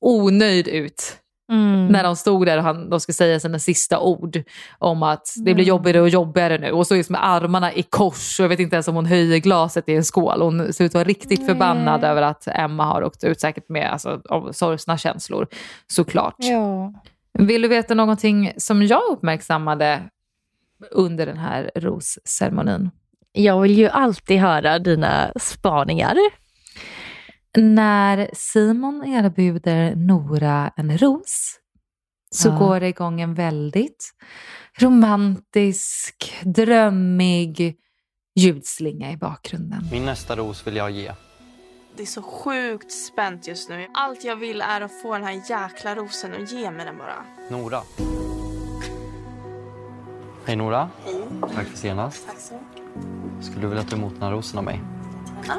onöjd ut Mm. när de stod där och han, de ska säga sina sista ord om att det blir Mm. jobbigare och jobbigare nu. Och så det med armarna i kors och jag vet inte ens om hon höjer glaset i en skål. Hon ser ut att vara riktigt förbannad över att Emma har åkt ut, säkert med alltså, av sorgsna känslor såklart. Ja. Vill du veta någonting som jag uppmärksammade under den här rosceremonin? Jag vill ju alltid höra dina spaningar. När Simon erbjuder Nora en ros så Ja. går det igång en väldigt romantisk, drömmig ljudslinga i bakgrunden. Min nästa ros vill jag ge. Det är så sjukt spänt just nu. Allt jag vill är att få den här jäkla rosen och ge mig den bara. Nora. Hej Nora. Hej. Tack för senast. Tack så mycket. Skulle du vilja ta emot den här rosen av mig? Ja.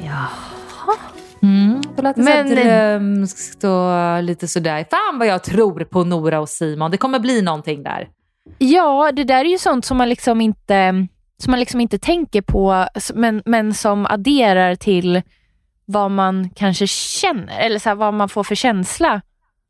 Jaha. Mm, det lät Men- så här drömskt och lite sådär. Fan vad jag tror på Nora och Simon. Det kommer bli någonting där. Ja, det där är ju sånt som man liksom inte, som man liksom inte tänker på, men, men som adderar till vad man kanske känner, eller så här, vad man får för känsla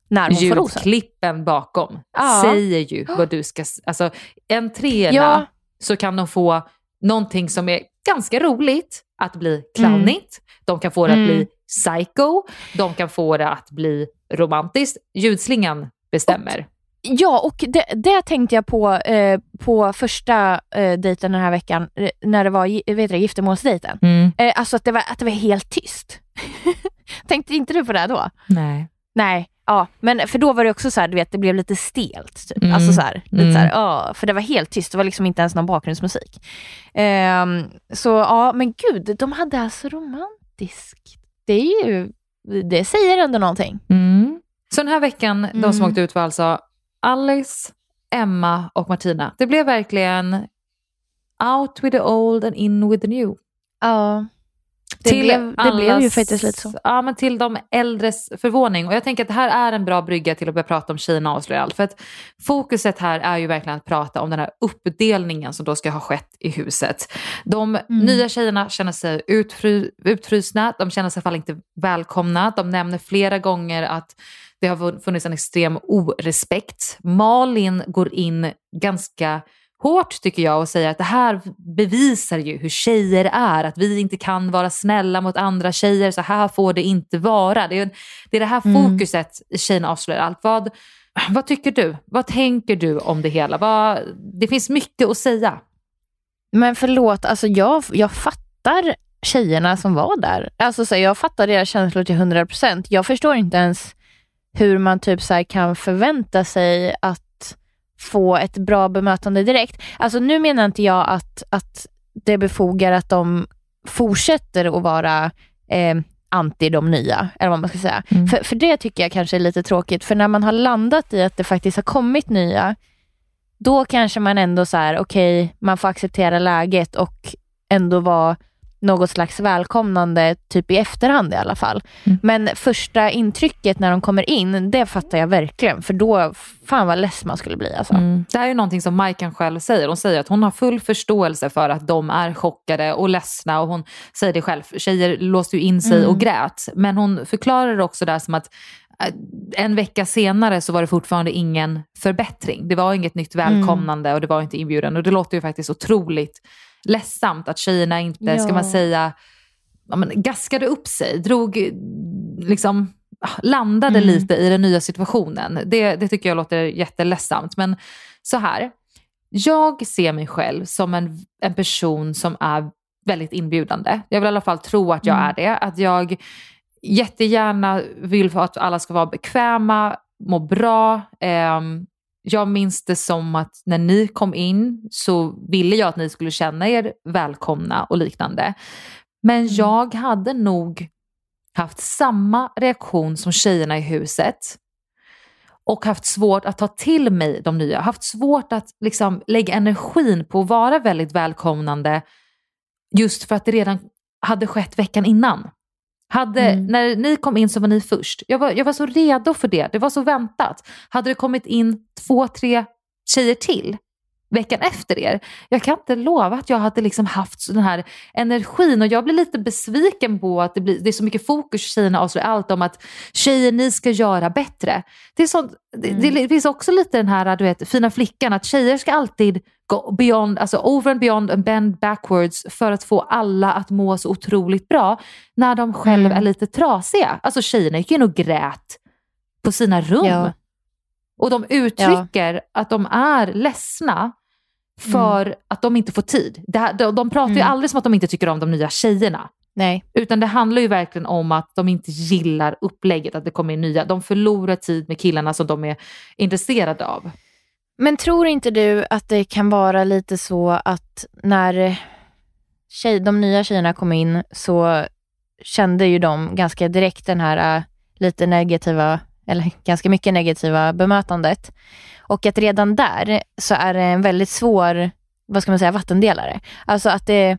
när hon får rosen. Ljudklippen bakom Ja. säger ju vad du ska... Alltså, en treorna Ja. så kan de få någonting som är ganska roligt att bli clownigt. De kan få det Mm. att bli psycho. De kan få det att bli romantiskt. Ljudslingan bestämmer. Ja, och det, det tänkte jag på eh, på första eh, dejten den här veckan, eh, när det var vet du, giftermålsdejten. Mm. Eh, alltså att det, var, att det var helt tyst. Tänkte inte du på det då? Nej. Nej, ja, men för då var det också så här, du vet, det blev lite stelt. Typ. Mm. Alltså så här, lite Mm. så här, ja, för det var helt tyst, det var liksom inte ens någon bakgrundsmusik. Ehm, så ja, men gud, de hade alltså romantiskt. Det är ju, det säger ändå någonting. Mm. Så den här veckan, de som Mm. åkte ut var alltså Alice, Emma och Martina. Det blev verkligen out with the old and in with the new. Ja. Det, blev, det blev ju faktiskt lite så. Ja, men till de äldres förvåning. Och jag tänker att det här är en bra brygga till att börja prata om Kina avslöjar allt. För att fokuset här är ju verkligen att prata om den här uppdelningen som då ska ha skett i huset. De Mm. nya tjejerna känner sig utfry, utfrysna, de känner sig i alla fall inte välkomna. De nämner flera gånger att det har funnits en extrem orespekt. Malin går in ganska hårt tycker jag och säger att det här bevisar ju hur tjejer är, att vi inte kan vara snälla mot andra tjejer, så här får det inte vara. Det är, det, är det här Mm. fokuset i Tjejerna avslöjar allt. Vad, vad tycker du? Vad tänker du om det hela? Vad, det finns mycket att säga. Men förlåt, alltså jag, jag fattar tjejerna som var där. Alltså så jag fattar deras känslor till 100%. Jag förstår inte ens hur man typ så kan förvänta sig att få ett bra bemötande direkt. Alltså nu menar inte jag att, att det befogar att de fortsätter att vara eh, anti de nya, eller vad man ska säga. Mm. För, för det tycker jag kanske är lite tråkigt, för när man har landat i att det faktiskt har kommit nya, då kanske man ändå så här, okej, man får acceptera läget och ändå vara något slags välkomnande, typ i efterhand i alla fall. Mm. Men första intrycket när de kommer in, det fattar jag verkligen, för då, fan vad less man skulle bli alltså. Mm. Det här är ju någonting som Majkan själv säger. Hon säger att hon har full förståelse för att de är chockade och ledsna och hon säger det själv. Tjejer låste ju in sig Mm. och grät. Men hon förklarar också där som att eh, en vecka senare så var det fortfarande ingen förbättring. Det var inget nytt välkomnande och det var inte inbjudan. Och det låter ju faktiskt otroligt ledsamt att tjejerna inte, ska Ja. man säga, ja, men, gaskade upp sig, drog, eh, liksom, ah, landade Mm. lite i den nya situationen. Det, det tycker jag låter jätteledsamt. Men så här, jag ser mig själv som en, en person som är väldigt inbjudande. Jag vill i alla fall tro att jag Mm. är det. Att jag jättegärna vill att alla ska vara bekväma, må bra. Ehm, jag minns det som att när ni kom in så ville jag att ni skulle känna er välkomna och liknande. Men jag hade nog haft samma reaktion som tjejerna i huset och haft svårt att ta till mig de nya. Haft svårt att liksom lägga energin på att vara väldigt välkomnande just för att det redan hade skett veckan innan. Hade, Mm. När ni kom in så var ni först. Jag var, jag var så redo för det. Det var så väntat. Hade det kommit in två, tre tjejer till veckan efter er. Jag kan inte lova att jag hade liksom haft den här energin och jag blir lite besviken på att det, blir, det är så mycket fokus i tjejerna avslöjar allt om att tjejer ni ska göra bättre. Det, är sånt, det, det finns också lite den här du vet, fina flickan att tjejer ska alltid gå beyond, alltså over and beyond and bend backwards för att få alla att må så otroligt bra när de själva Mm. är lite trasiga. Alltså tjejerna gick in och grät på sina rum. Ja. Och de uttrycker att de är ledsna för att de inte får tid. Det de, de pratar ju Mm. aldrig som att de inte tycker om de nya tjejerna. Nej. Utan det handlar ju verkligen om att de inte gillar upplägget, att det kommer in nya. De förlorar tid med killarna som de är intresserade av. Men tror inte du att det kan vara lite så att när tjej, de nya tjejerna kom in så kände ju de ganska direkt den här äh, lite negativa, eller ganska mycket negativa bemötandet. Och att redan där så är det en väldigt svår, vad ska man säga, vattendelare. Alltså att det,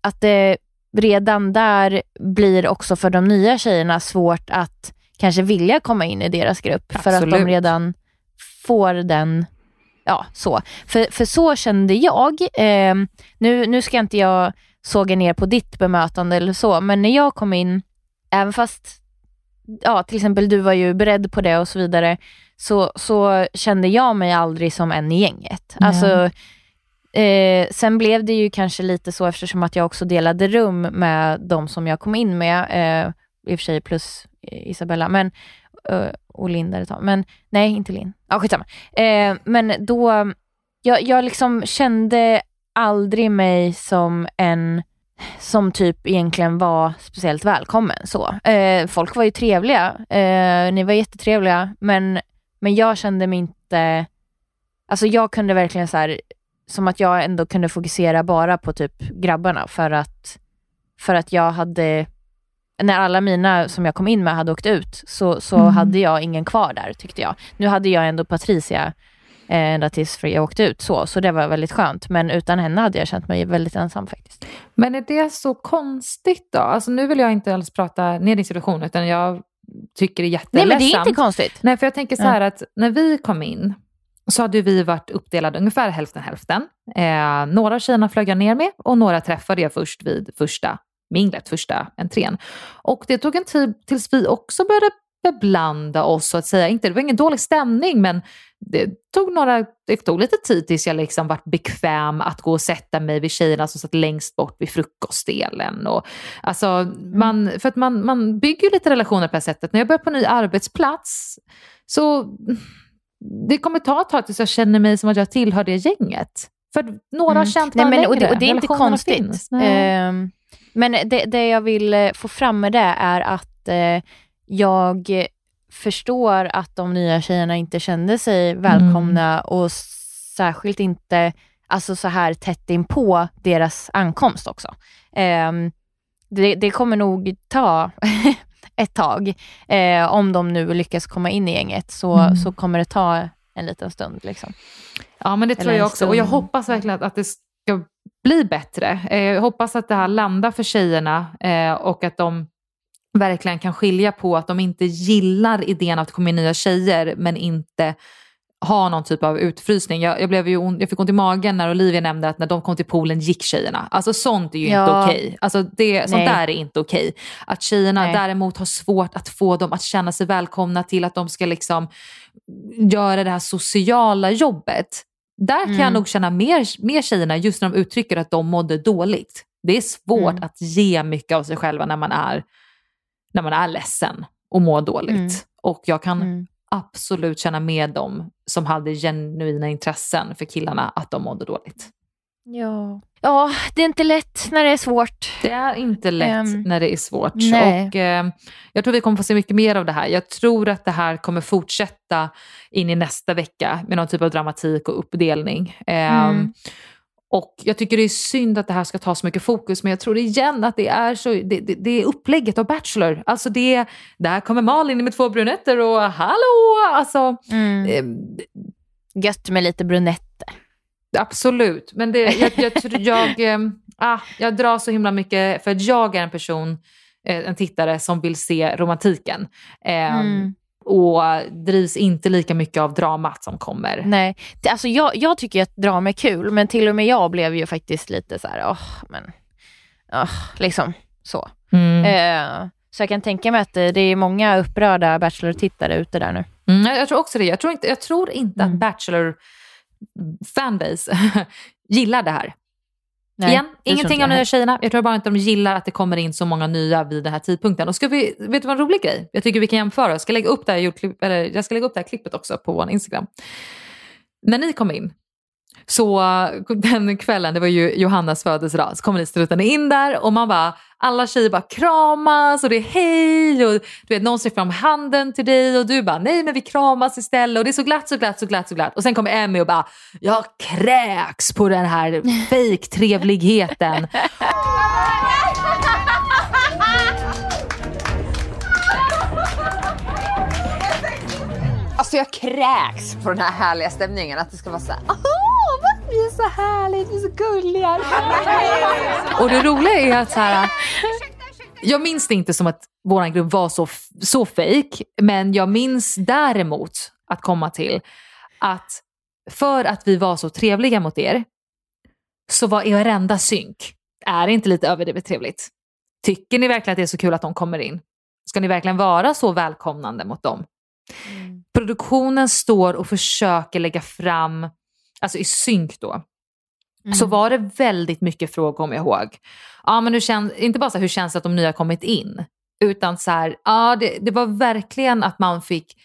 att det redan där blir också för de nya tjejerna svårt att kanske vilja komma in i deras grupp. För att de Absolut. redan får den, ja så. För, för så kände jag. Eh, nu, nu ska inte jag såga ner på ditt bemötande eller så, men när jag kom in, även fast ja, till exempel du var ju beredd på det och så vidare, så, så kände jag mig aldrig som en i gänget. Nej. Alltså, eh, sen blev det ju kanske lite så eftersom att jag också delade rum med de som jag kom in med, eh, i och för sig plus Isabella, men, eh, och Linda ett tag. Men nej, inte Linn. Ja, skitsamma. Eh, men då, jag, jag liksom kände aldrig mig som en som typ egentligen var speciellt välkommen. Så. Eh, folk var ju trevliga, eh, ni var jättetrevliga, men, men jag kände mig inte... Alltså jag kunde verkligen så här, som att jag ändå kunde fokusera bara på typ grabbarna för att, för att jag hade, när alla mina som jag kom in med hade åkt ut, så, så Mm. hade jag ingen kvar där tyckte jag. Nu hade jag ändå Patricia eh, ända tills Freja åkte ut, så, så det var väldigt skönt. Men utan henne hade jag känt mig väldigt ensam faktiskt. Men är det så konstigt då? Alltså nu vill jag inte alls prata ner din situation utan jag tycker är Nej jätteledsamt. men det är inte konstigt. Nej, för jag tänker så här att när vi kom in så hade vi varit uppdelade ungefär hälften hälften. Eh, några av tjejerna flög jag ner med och några träffade jag först vid första minglet, första entrén. Och det tog en tid tills vi också började beblanda oss så att säga. Inte, det var ingen dålig stämning men det tog, några, det tog lite tid tills jag liksom vart bekväm att gå och sätta mig vid tjejerna som satt längst bort vid frukostdelen. Och, alltså, man, för att man, man bygger lite relationer på det här sättet. När jag börjar på ny arbetsplats så det kommer ta ett tag tills jag känner mig som att jag tillhör det gänget. För några har känt varandra men, och, det, längre. och det är inte konstigt. Ehm, men det, det jag vill eh, få fram med det är att eh, jag förstår att de nya tjejerna inte kände sig välkomna Mm. och särskilt inte alltså så här tätt in på deras ankomst också. Ehm, det, det kommer nog ta ett tag. Eh, om de nu lyckas komma in i gänget så, Mm. så kommer det ta en liten stund. Liksom. Ja, men det Eller tror jag också. Och jag stund. hoppas verkligen att, att det ska bli bättre. Eh, jag hoppas att det här landar för tjejerna eh, och att de verkligen kan skilja på att de inte gillar idén att kommer in nya tjejer men inte har någon typ av utfrysning. Jag, jag, blev ju on, jag fick ont i magen när Olivia nämnde att när de kom till poolen gick tjejerna. Alltså sånt är ju inte Ja. okej. Alltså det, sånt där är inte okej. Att tjejerna Nej. däremot har svårt att få dem att känna sig välkomna till att de ska liksom göra det här sociala jobbet. Där kan jag Mm. nog känna mer, mer tjejerna just när de uttrycker att de mådde dåligt. Det är svårt Mm. att ge mycket av sig själva när man är, när man är ledsen och mår dåligt. Mm. Och jag kan Mm. absolut känna med dem som hade genuina intressen för killarna att de mådde dåligt. Ja. ja, det är inte lätt när det är svårt. Det är inte lätt Ehm, när det är svårt. nej. Och, eh, jag tror vi kommer få se mycket mer av det här. Jag tror att det här kommer fortsätta in i nästa vecka med någon typ av dramatik och uppdelning. Ehm, Mm. Och jag tycker det är synd att det här ska ta så mycket fokus, men jag tror igen att det är, så, det, det, det är upplägget av Bachelor. Alltså det, där kommer Malin med två brunetter och hallå! Alltså, Mm. eh, Gött med lite brunett. Absolut, men det, jag, jag, tror- jag, eh, ah, jag drar så himla mycket för att jag är en person, eh, en tittare som vill se romantiken. Eh, Mm. Och drivs inte lika mycket av dramat som kommer. Nej, alltså jag, jag tycker att drama är kul, men till och med jag blev ju faktiskt lite så här, åh, men, åh, liksom så. Mm. Eh, så jag kan tänka mig att det, är många upprörda Bachelor-tittare ute där nu. Mm, jag, jag tror också det. Jag tror inte, jag tror inte Mm. att Bachelor fanbase gillar det här. Nej, Igen, ingenting om nya tjejerna. Jag tror bara inte de gillar att det kommer in så många nya vid den här tidpunkten. Och ska vi, vet du vad en rolig grej? Jag tycker vi kan jämföra. Jag ska lägga upp det här, eller jag ska lägga upp det här klippet också på vår Instagram. När ni kom in, så den kvällen, det var ju Johannas födelsedag, så kommer ni strutande in där och man bara, alla tjejer bara kramas och det är hej och du vet någon sträcker fram handen till dig och du bara nej men vi kramas istället och det är så glatt, så glatt, så glatt, så glatt. Och sen kommer Emmy och bara, jag kräks på den här fejktrevligheten. Alltså jag kräks på den här härliga stämningen. Att det ska vara så här, Vi är så härliga, vi är så gulliga. Och det roliga är att så här, jag minns det inte som att vår grupp var så, så fake, men jag minns däremot att komma till att för att vi var så trevliga mot er så var er varenda synk, är det inte lite överdrivet trevligt? Tycker ni verkligen att det är så kul att de kommer in? Ska ni verkligen vara så välkomnande mot dem? Mm. Produktionen står och försöker lägga fram, alltså i synk då, mm. så var det väldigt mycket frågor kommer jag ihåg. Ja, men hur känns, inte bara så här, hur känns det att de nya kommit in? Utan så här, ja, det, det var verkligen att man fick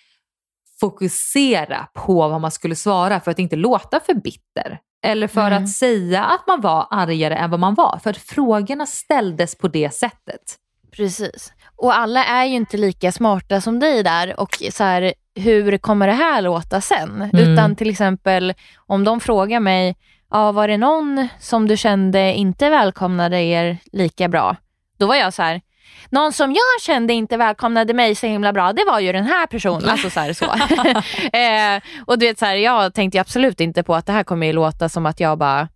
fokusera på vad man skulle svara för att inte låta för bitter. Eller för mm. att säga att man var argare än vad man var. För att frågorna ställdes på det sättet. Precis. Och alla är ju inte lika smarta som dig där och så här, hur kommer det här låta sen? Mm. Utan till exempel om de frågar mig, ja, var det någon som du kände inte välkomnade er lika bra? Då var jag så här, någon som jag kände inte välkomnade mig så himla bra, det var ju den här personen. Alltså så. Här, så. eh, och du vet, så här, jag tänkte absolut inte på att det här kommer ju låta som att jag bara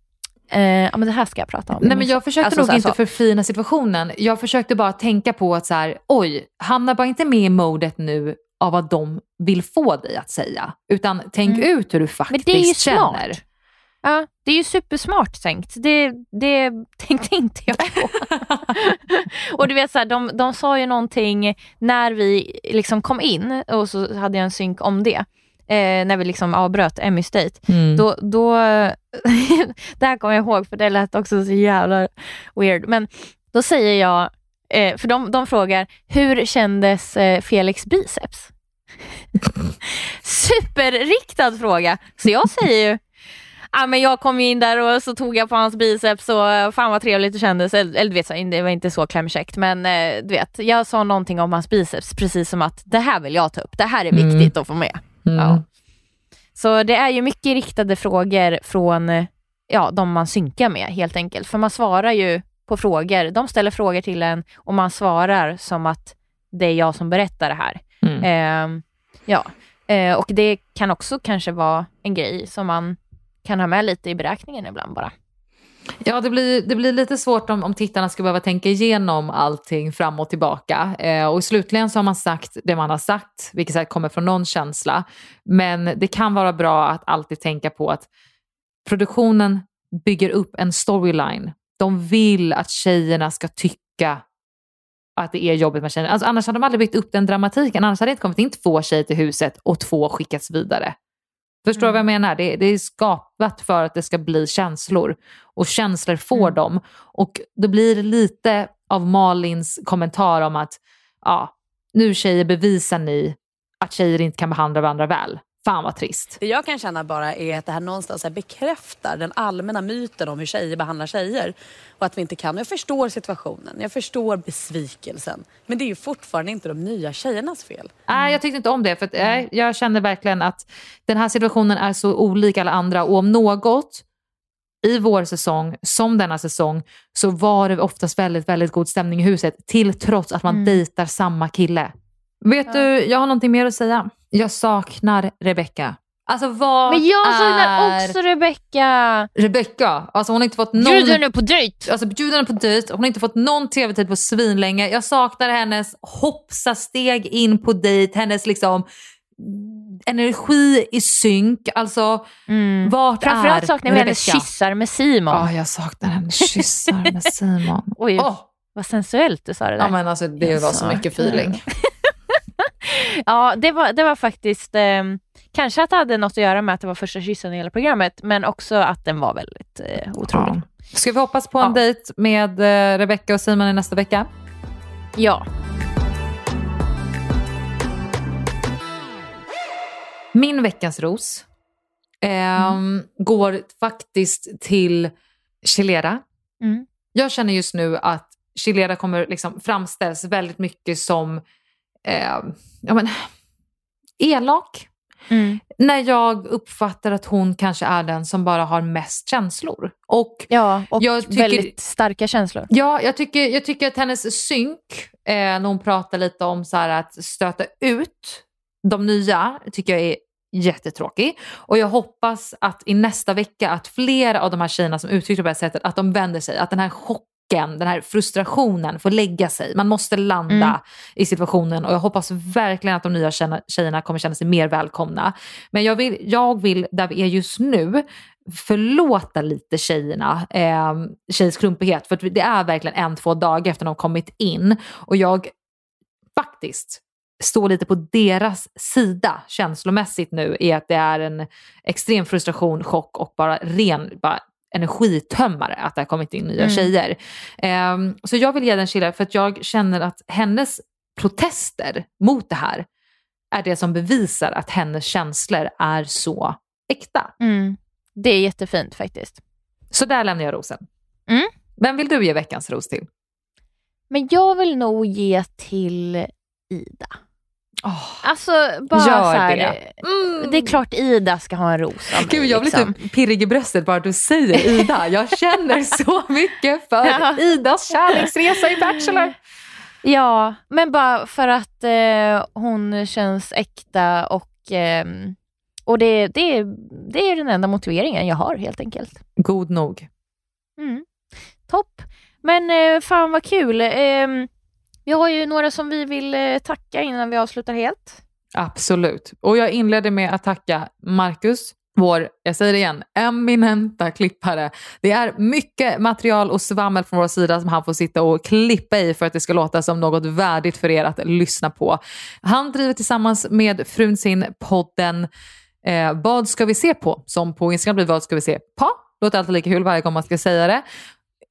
Eh, ja men det här ska jag prata om. Nej men jag försökte alltså, nog inte så. förfina situationen. Jag försökte bara tänka på att så här, oj, hamna bara inte med i modet nu av vad de vill få dig att säga. Utan tänk mm. ut hur du faktiskt men det är ju känner. Smart. Ja, det är ju supersmart tänkt. Det, det tänkte inte jag på. och du vet, så här, de, de sa ju någonting när vi liksom kom in och så hade jag en synk om det. Eh, när vi liksom avbröt Emmy State. Mm. Då, då det här kommer jag ihåg för det lät också så jävla weird. Men då säger jag, eh, för de, de frågar, hur kändes eh, Felix biceps? Superriktad fråga. Så jag säger ju, ja, men jag kom in där och så tog jag på hans biceps och eh, fan vad trevligt det kändes. Eller, du vet, det var inte så klämkäckt men eh, du vet, jag sa någonting om hans biceps precis som att det här vill jag ta upp. Det här är mm. viktigt mm. att få med. Mm. Ja. Så det är ju mycket riktade frågor från eh, ja, de man synkar med helt enkelt. För man svarar ju på frågor. De ställer frågor till en och man svarar som att det är jag som berättar det här. Mm. Eh, ja, eh, och det kan också kanske vara en grej som man kan ha med lite i beräkningen ibland bara. Ja, det blir, det blir lite svårt om, om tittarna ska behöva tänka igenom allting fram och tillbaka. Eh, och slutligen så har man sagt det man har sagt, vilket säkert kommer från någon känsla. Men det kan vara bra att alltid tänka på att produktionen bygger upp en storyline. De vill att tjejerna ska tycka att det är jobbigt med tjejerna. Alltså, annars hade de aldrig byggt upp den dramatiken. Annars hade det inte kommit in två tjejer till huset och två skickats vidare. Förstår du mm. vad jag menar? Det, det, är skapat för att det ska bli känslor. Och känslor får mm. de. Och då blir det lite av Malins kommentar om att ja, nu tjejer bevisar ni att tjejer inte kan behandla varandra väl. Fan vad trist. Det jag kan känna bara är att det här någonstans här bekräftar den allmänna myten om hur tjejer behandlar tjejer. Och att vi inte kan. Jag förstår situationen, jag förstår besvikelsen. Men det är ju fortfarande inte de nya tjejernas fel. Nej, mm. jag tyckte inte om det. För att, äh, jag kände verkligen att den här situationen är så olik alla andra. Och om något i vår säsong, som denna säsong, så var det oftast väldigt, väldigt god stämning i huset. Till trots att man mm. dejtar samma kille. Vet ja. du, jag har någonting mer att säga. Jag saknar Rebecca. Alltså vad Men jag saknar är... också Rebecca. Rebecca, alltså hon har inte fått någon... Bjud henne på dejt. Alltså bjud henne på dejt. Hon har inte fått någon tv-tid på svinlänge. Jag saknar hennes hoppsa steg in på dejt, hennes liksom energi i synk. Alltså mm. vart Framförallt är saknar jag hennes kyssar med Simon. Ja, oh, jag saknar hennes kyssar med Simon. Oj, oh. vad sensuellt du sa det där. Ja, men alltså det jag var så mycket feeling. ja, det var, det var faktiskt eh, kanske att det hade något att göra med att det var första kyssen i hela programmet, men också att den var väldigt eh, otrolig. Ja. Ska vi hoppas på en ja. dejt med eh, Rebecca och Simon i nästa vecka? Ja. Min veckans ros eh, mm. går faktiskt till Chilera. Mm. Jag känner just nu att Chilera kommer liksom framställs väldigt mycket som eh, ja, men, elak. Mm. När jag uppfattar att hon kanske är den som bara har mest känslor. Och, ja, och jag tycker, väldigt starka känslor. Ja, jag tycker, jag tycker att hennes synk, eh, när hon pratar lite om så att stöta ut de nya, tycker jag är jättetråkig. Och jag hoppas att i nästa vecka att flera av de här tjejerna som uttryckte på det här sättet, att de vänder sig. Att den här chocken, den här frustrationen får lägga sig. Man måste landa Mm. i situationen och jag hoppas verkligen att de nya tjejerna, kommer känna sig mer välkomna. Men jag vill, jag vill där vi är just nu, förlåta lite tjejerna, eh, tjejs klumpighet. För det är verkligen en, två dagar efter de har kommit in. Och jag faktiskt står lite på deras sida känslomässigt nu i att det är en extrem frustration, chock och bara ren bara energitömmare att det har kommit in nya Mm. tjejer. Ehm, så jag vill ge den chilla för att jag känner att hennes protester mot det här är det som bevisar att hennes känslor är så äkta. Mm. Det är jättefint faktiskt. Så där lämnar jag rosen. Mm. Vem vill du ge veckans ros till? Men jag vill nog ge till Ida. Alltså bara Gör så här, det. Mm. det är klart Ida ska ha en ros av Gud, mig, jag blir liksom. typ pirrig i bröstet bara du säger Ida. Jag känner så mycket för Ja. Idas kärleksresa i Bachelor. Ja, men bara för att eh, hon känns äkta och, ehm, och det, det, det är den enda motiveringen jag har helt enkelt. God nog. Mm. Topp. Men eh, fan vad kul. Ehm, vi har ju några som vi vill eh, tacka innan vi avslutar helt. Absolut. Och jag inledde med att tacka Marcus, vår, jag säger det igen, eminenta klippare. Det är mycket material och svammel från vår sida som han får sitta och klippa i för att det ska låta som något värdigt för er att lyssna på. Han driver tillsammans med frun sin podden eh, Vad ska vi se på? Som på Instagram blir Vad ska vi se på? Låter alltid lika kul varje gång man ska säga det.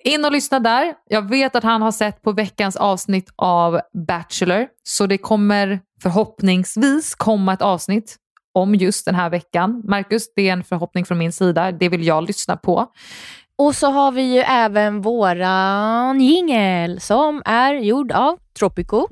In och lyssna där. Jag vet att han har sett på veckans avsnitt av Bachelor, så det kommer förhoppningsvis komma ett avsnitt om just den här veckan. Marcus, det är en förhoppning från min sida. Det vill jag lyssna på. Och så har vi ju även våran jingel som är gjord av Tropico.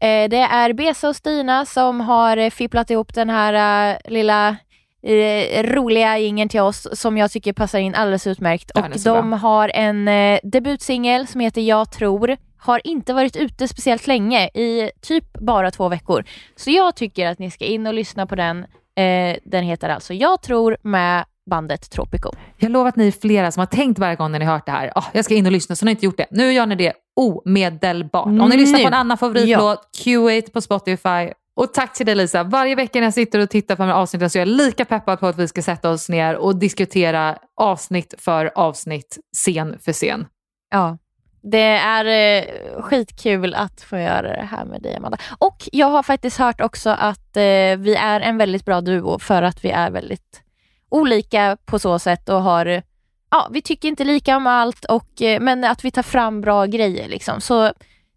Eh, det är Besa och Stina som har fipplat ihop den här eh, lilla eh, roliga jingeln till oss som jag tycker passar in alldeles utmärkt. Ja, och de bra. har en eh, debutsingel som heter Jag tror. Har inte varit ute speciellt länge, i typ bara två veckor. Så jag tycker att ni ska in och lyssna på den. Eh, den heter alltså Jag tror med bandet Tropico. Jag lovar att ni är flera som har tänkt varje gång när ni hört det här, "Åh, jag ska in och lyssna, så ni har inte gjort det. Nu gör ni det omedelbart. Om ni lyssnar på en annan favoritlåt, Q8 på Spotify. Och tack till dig Lisa. Varje vecka när jag sitter och tittar på de här avsnitten så är jag lika peppad på att vi ska sätta oss ner och diskutera avsnitt för avsnitt, scen för scen. Ja, det är eh, skitkul att få göra det här med dig Amanda. Och jag har faktiskt hört också att eh, vi är en väldigt bra duo för att vi är väldigt olika på så sätt och har Ja, vi tycker inte lika om allt, och, eh, men att vi tar fram bra grejer. Liksom. Så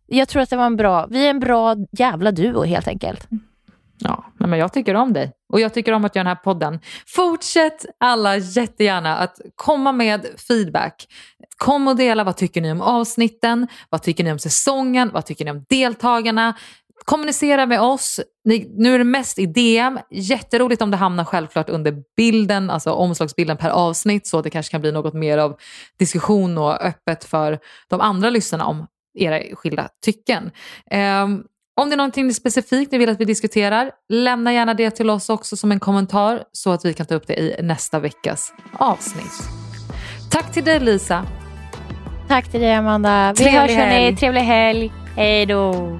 jag tror att det var en bra, vi är en bra jävla duo helt enkelt. Ja, men jag tycker om dig och jag tycker om att göra den här podden. Fortsätt alla jättegärna att komma med feedback. Kom och dela vad tycker ni om avsnitten, vad tycker ni om säsongen, vad tycker ni om deltagarna. Kommunicera med oss. Ni, nu är det mest i DM. Jätteroligt om det hamnar självklart under bilden, alltså omslagsbilden per avsnitt så det kanske kan bli något mer av diskussion och öppet för de andra lyssnarna om era skilda tycken. Ehm, om det är någonting specifikt ni vill att vi diskuterar, lämna gärna det till oss också som en kommentar så att vi kan ta upp det i nästa veckas avsnitt. Tack till dig Lisa. Tack till dig Amanda. Vi Trevlig hörs hörni. Trevlig helg. Hej då.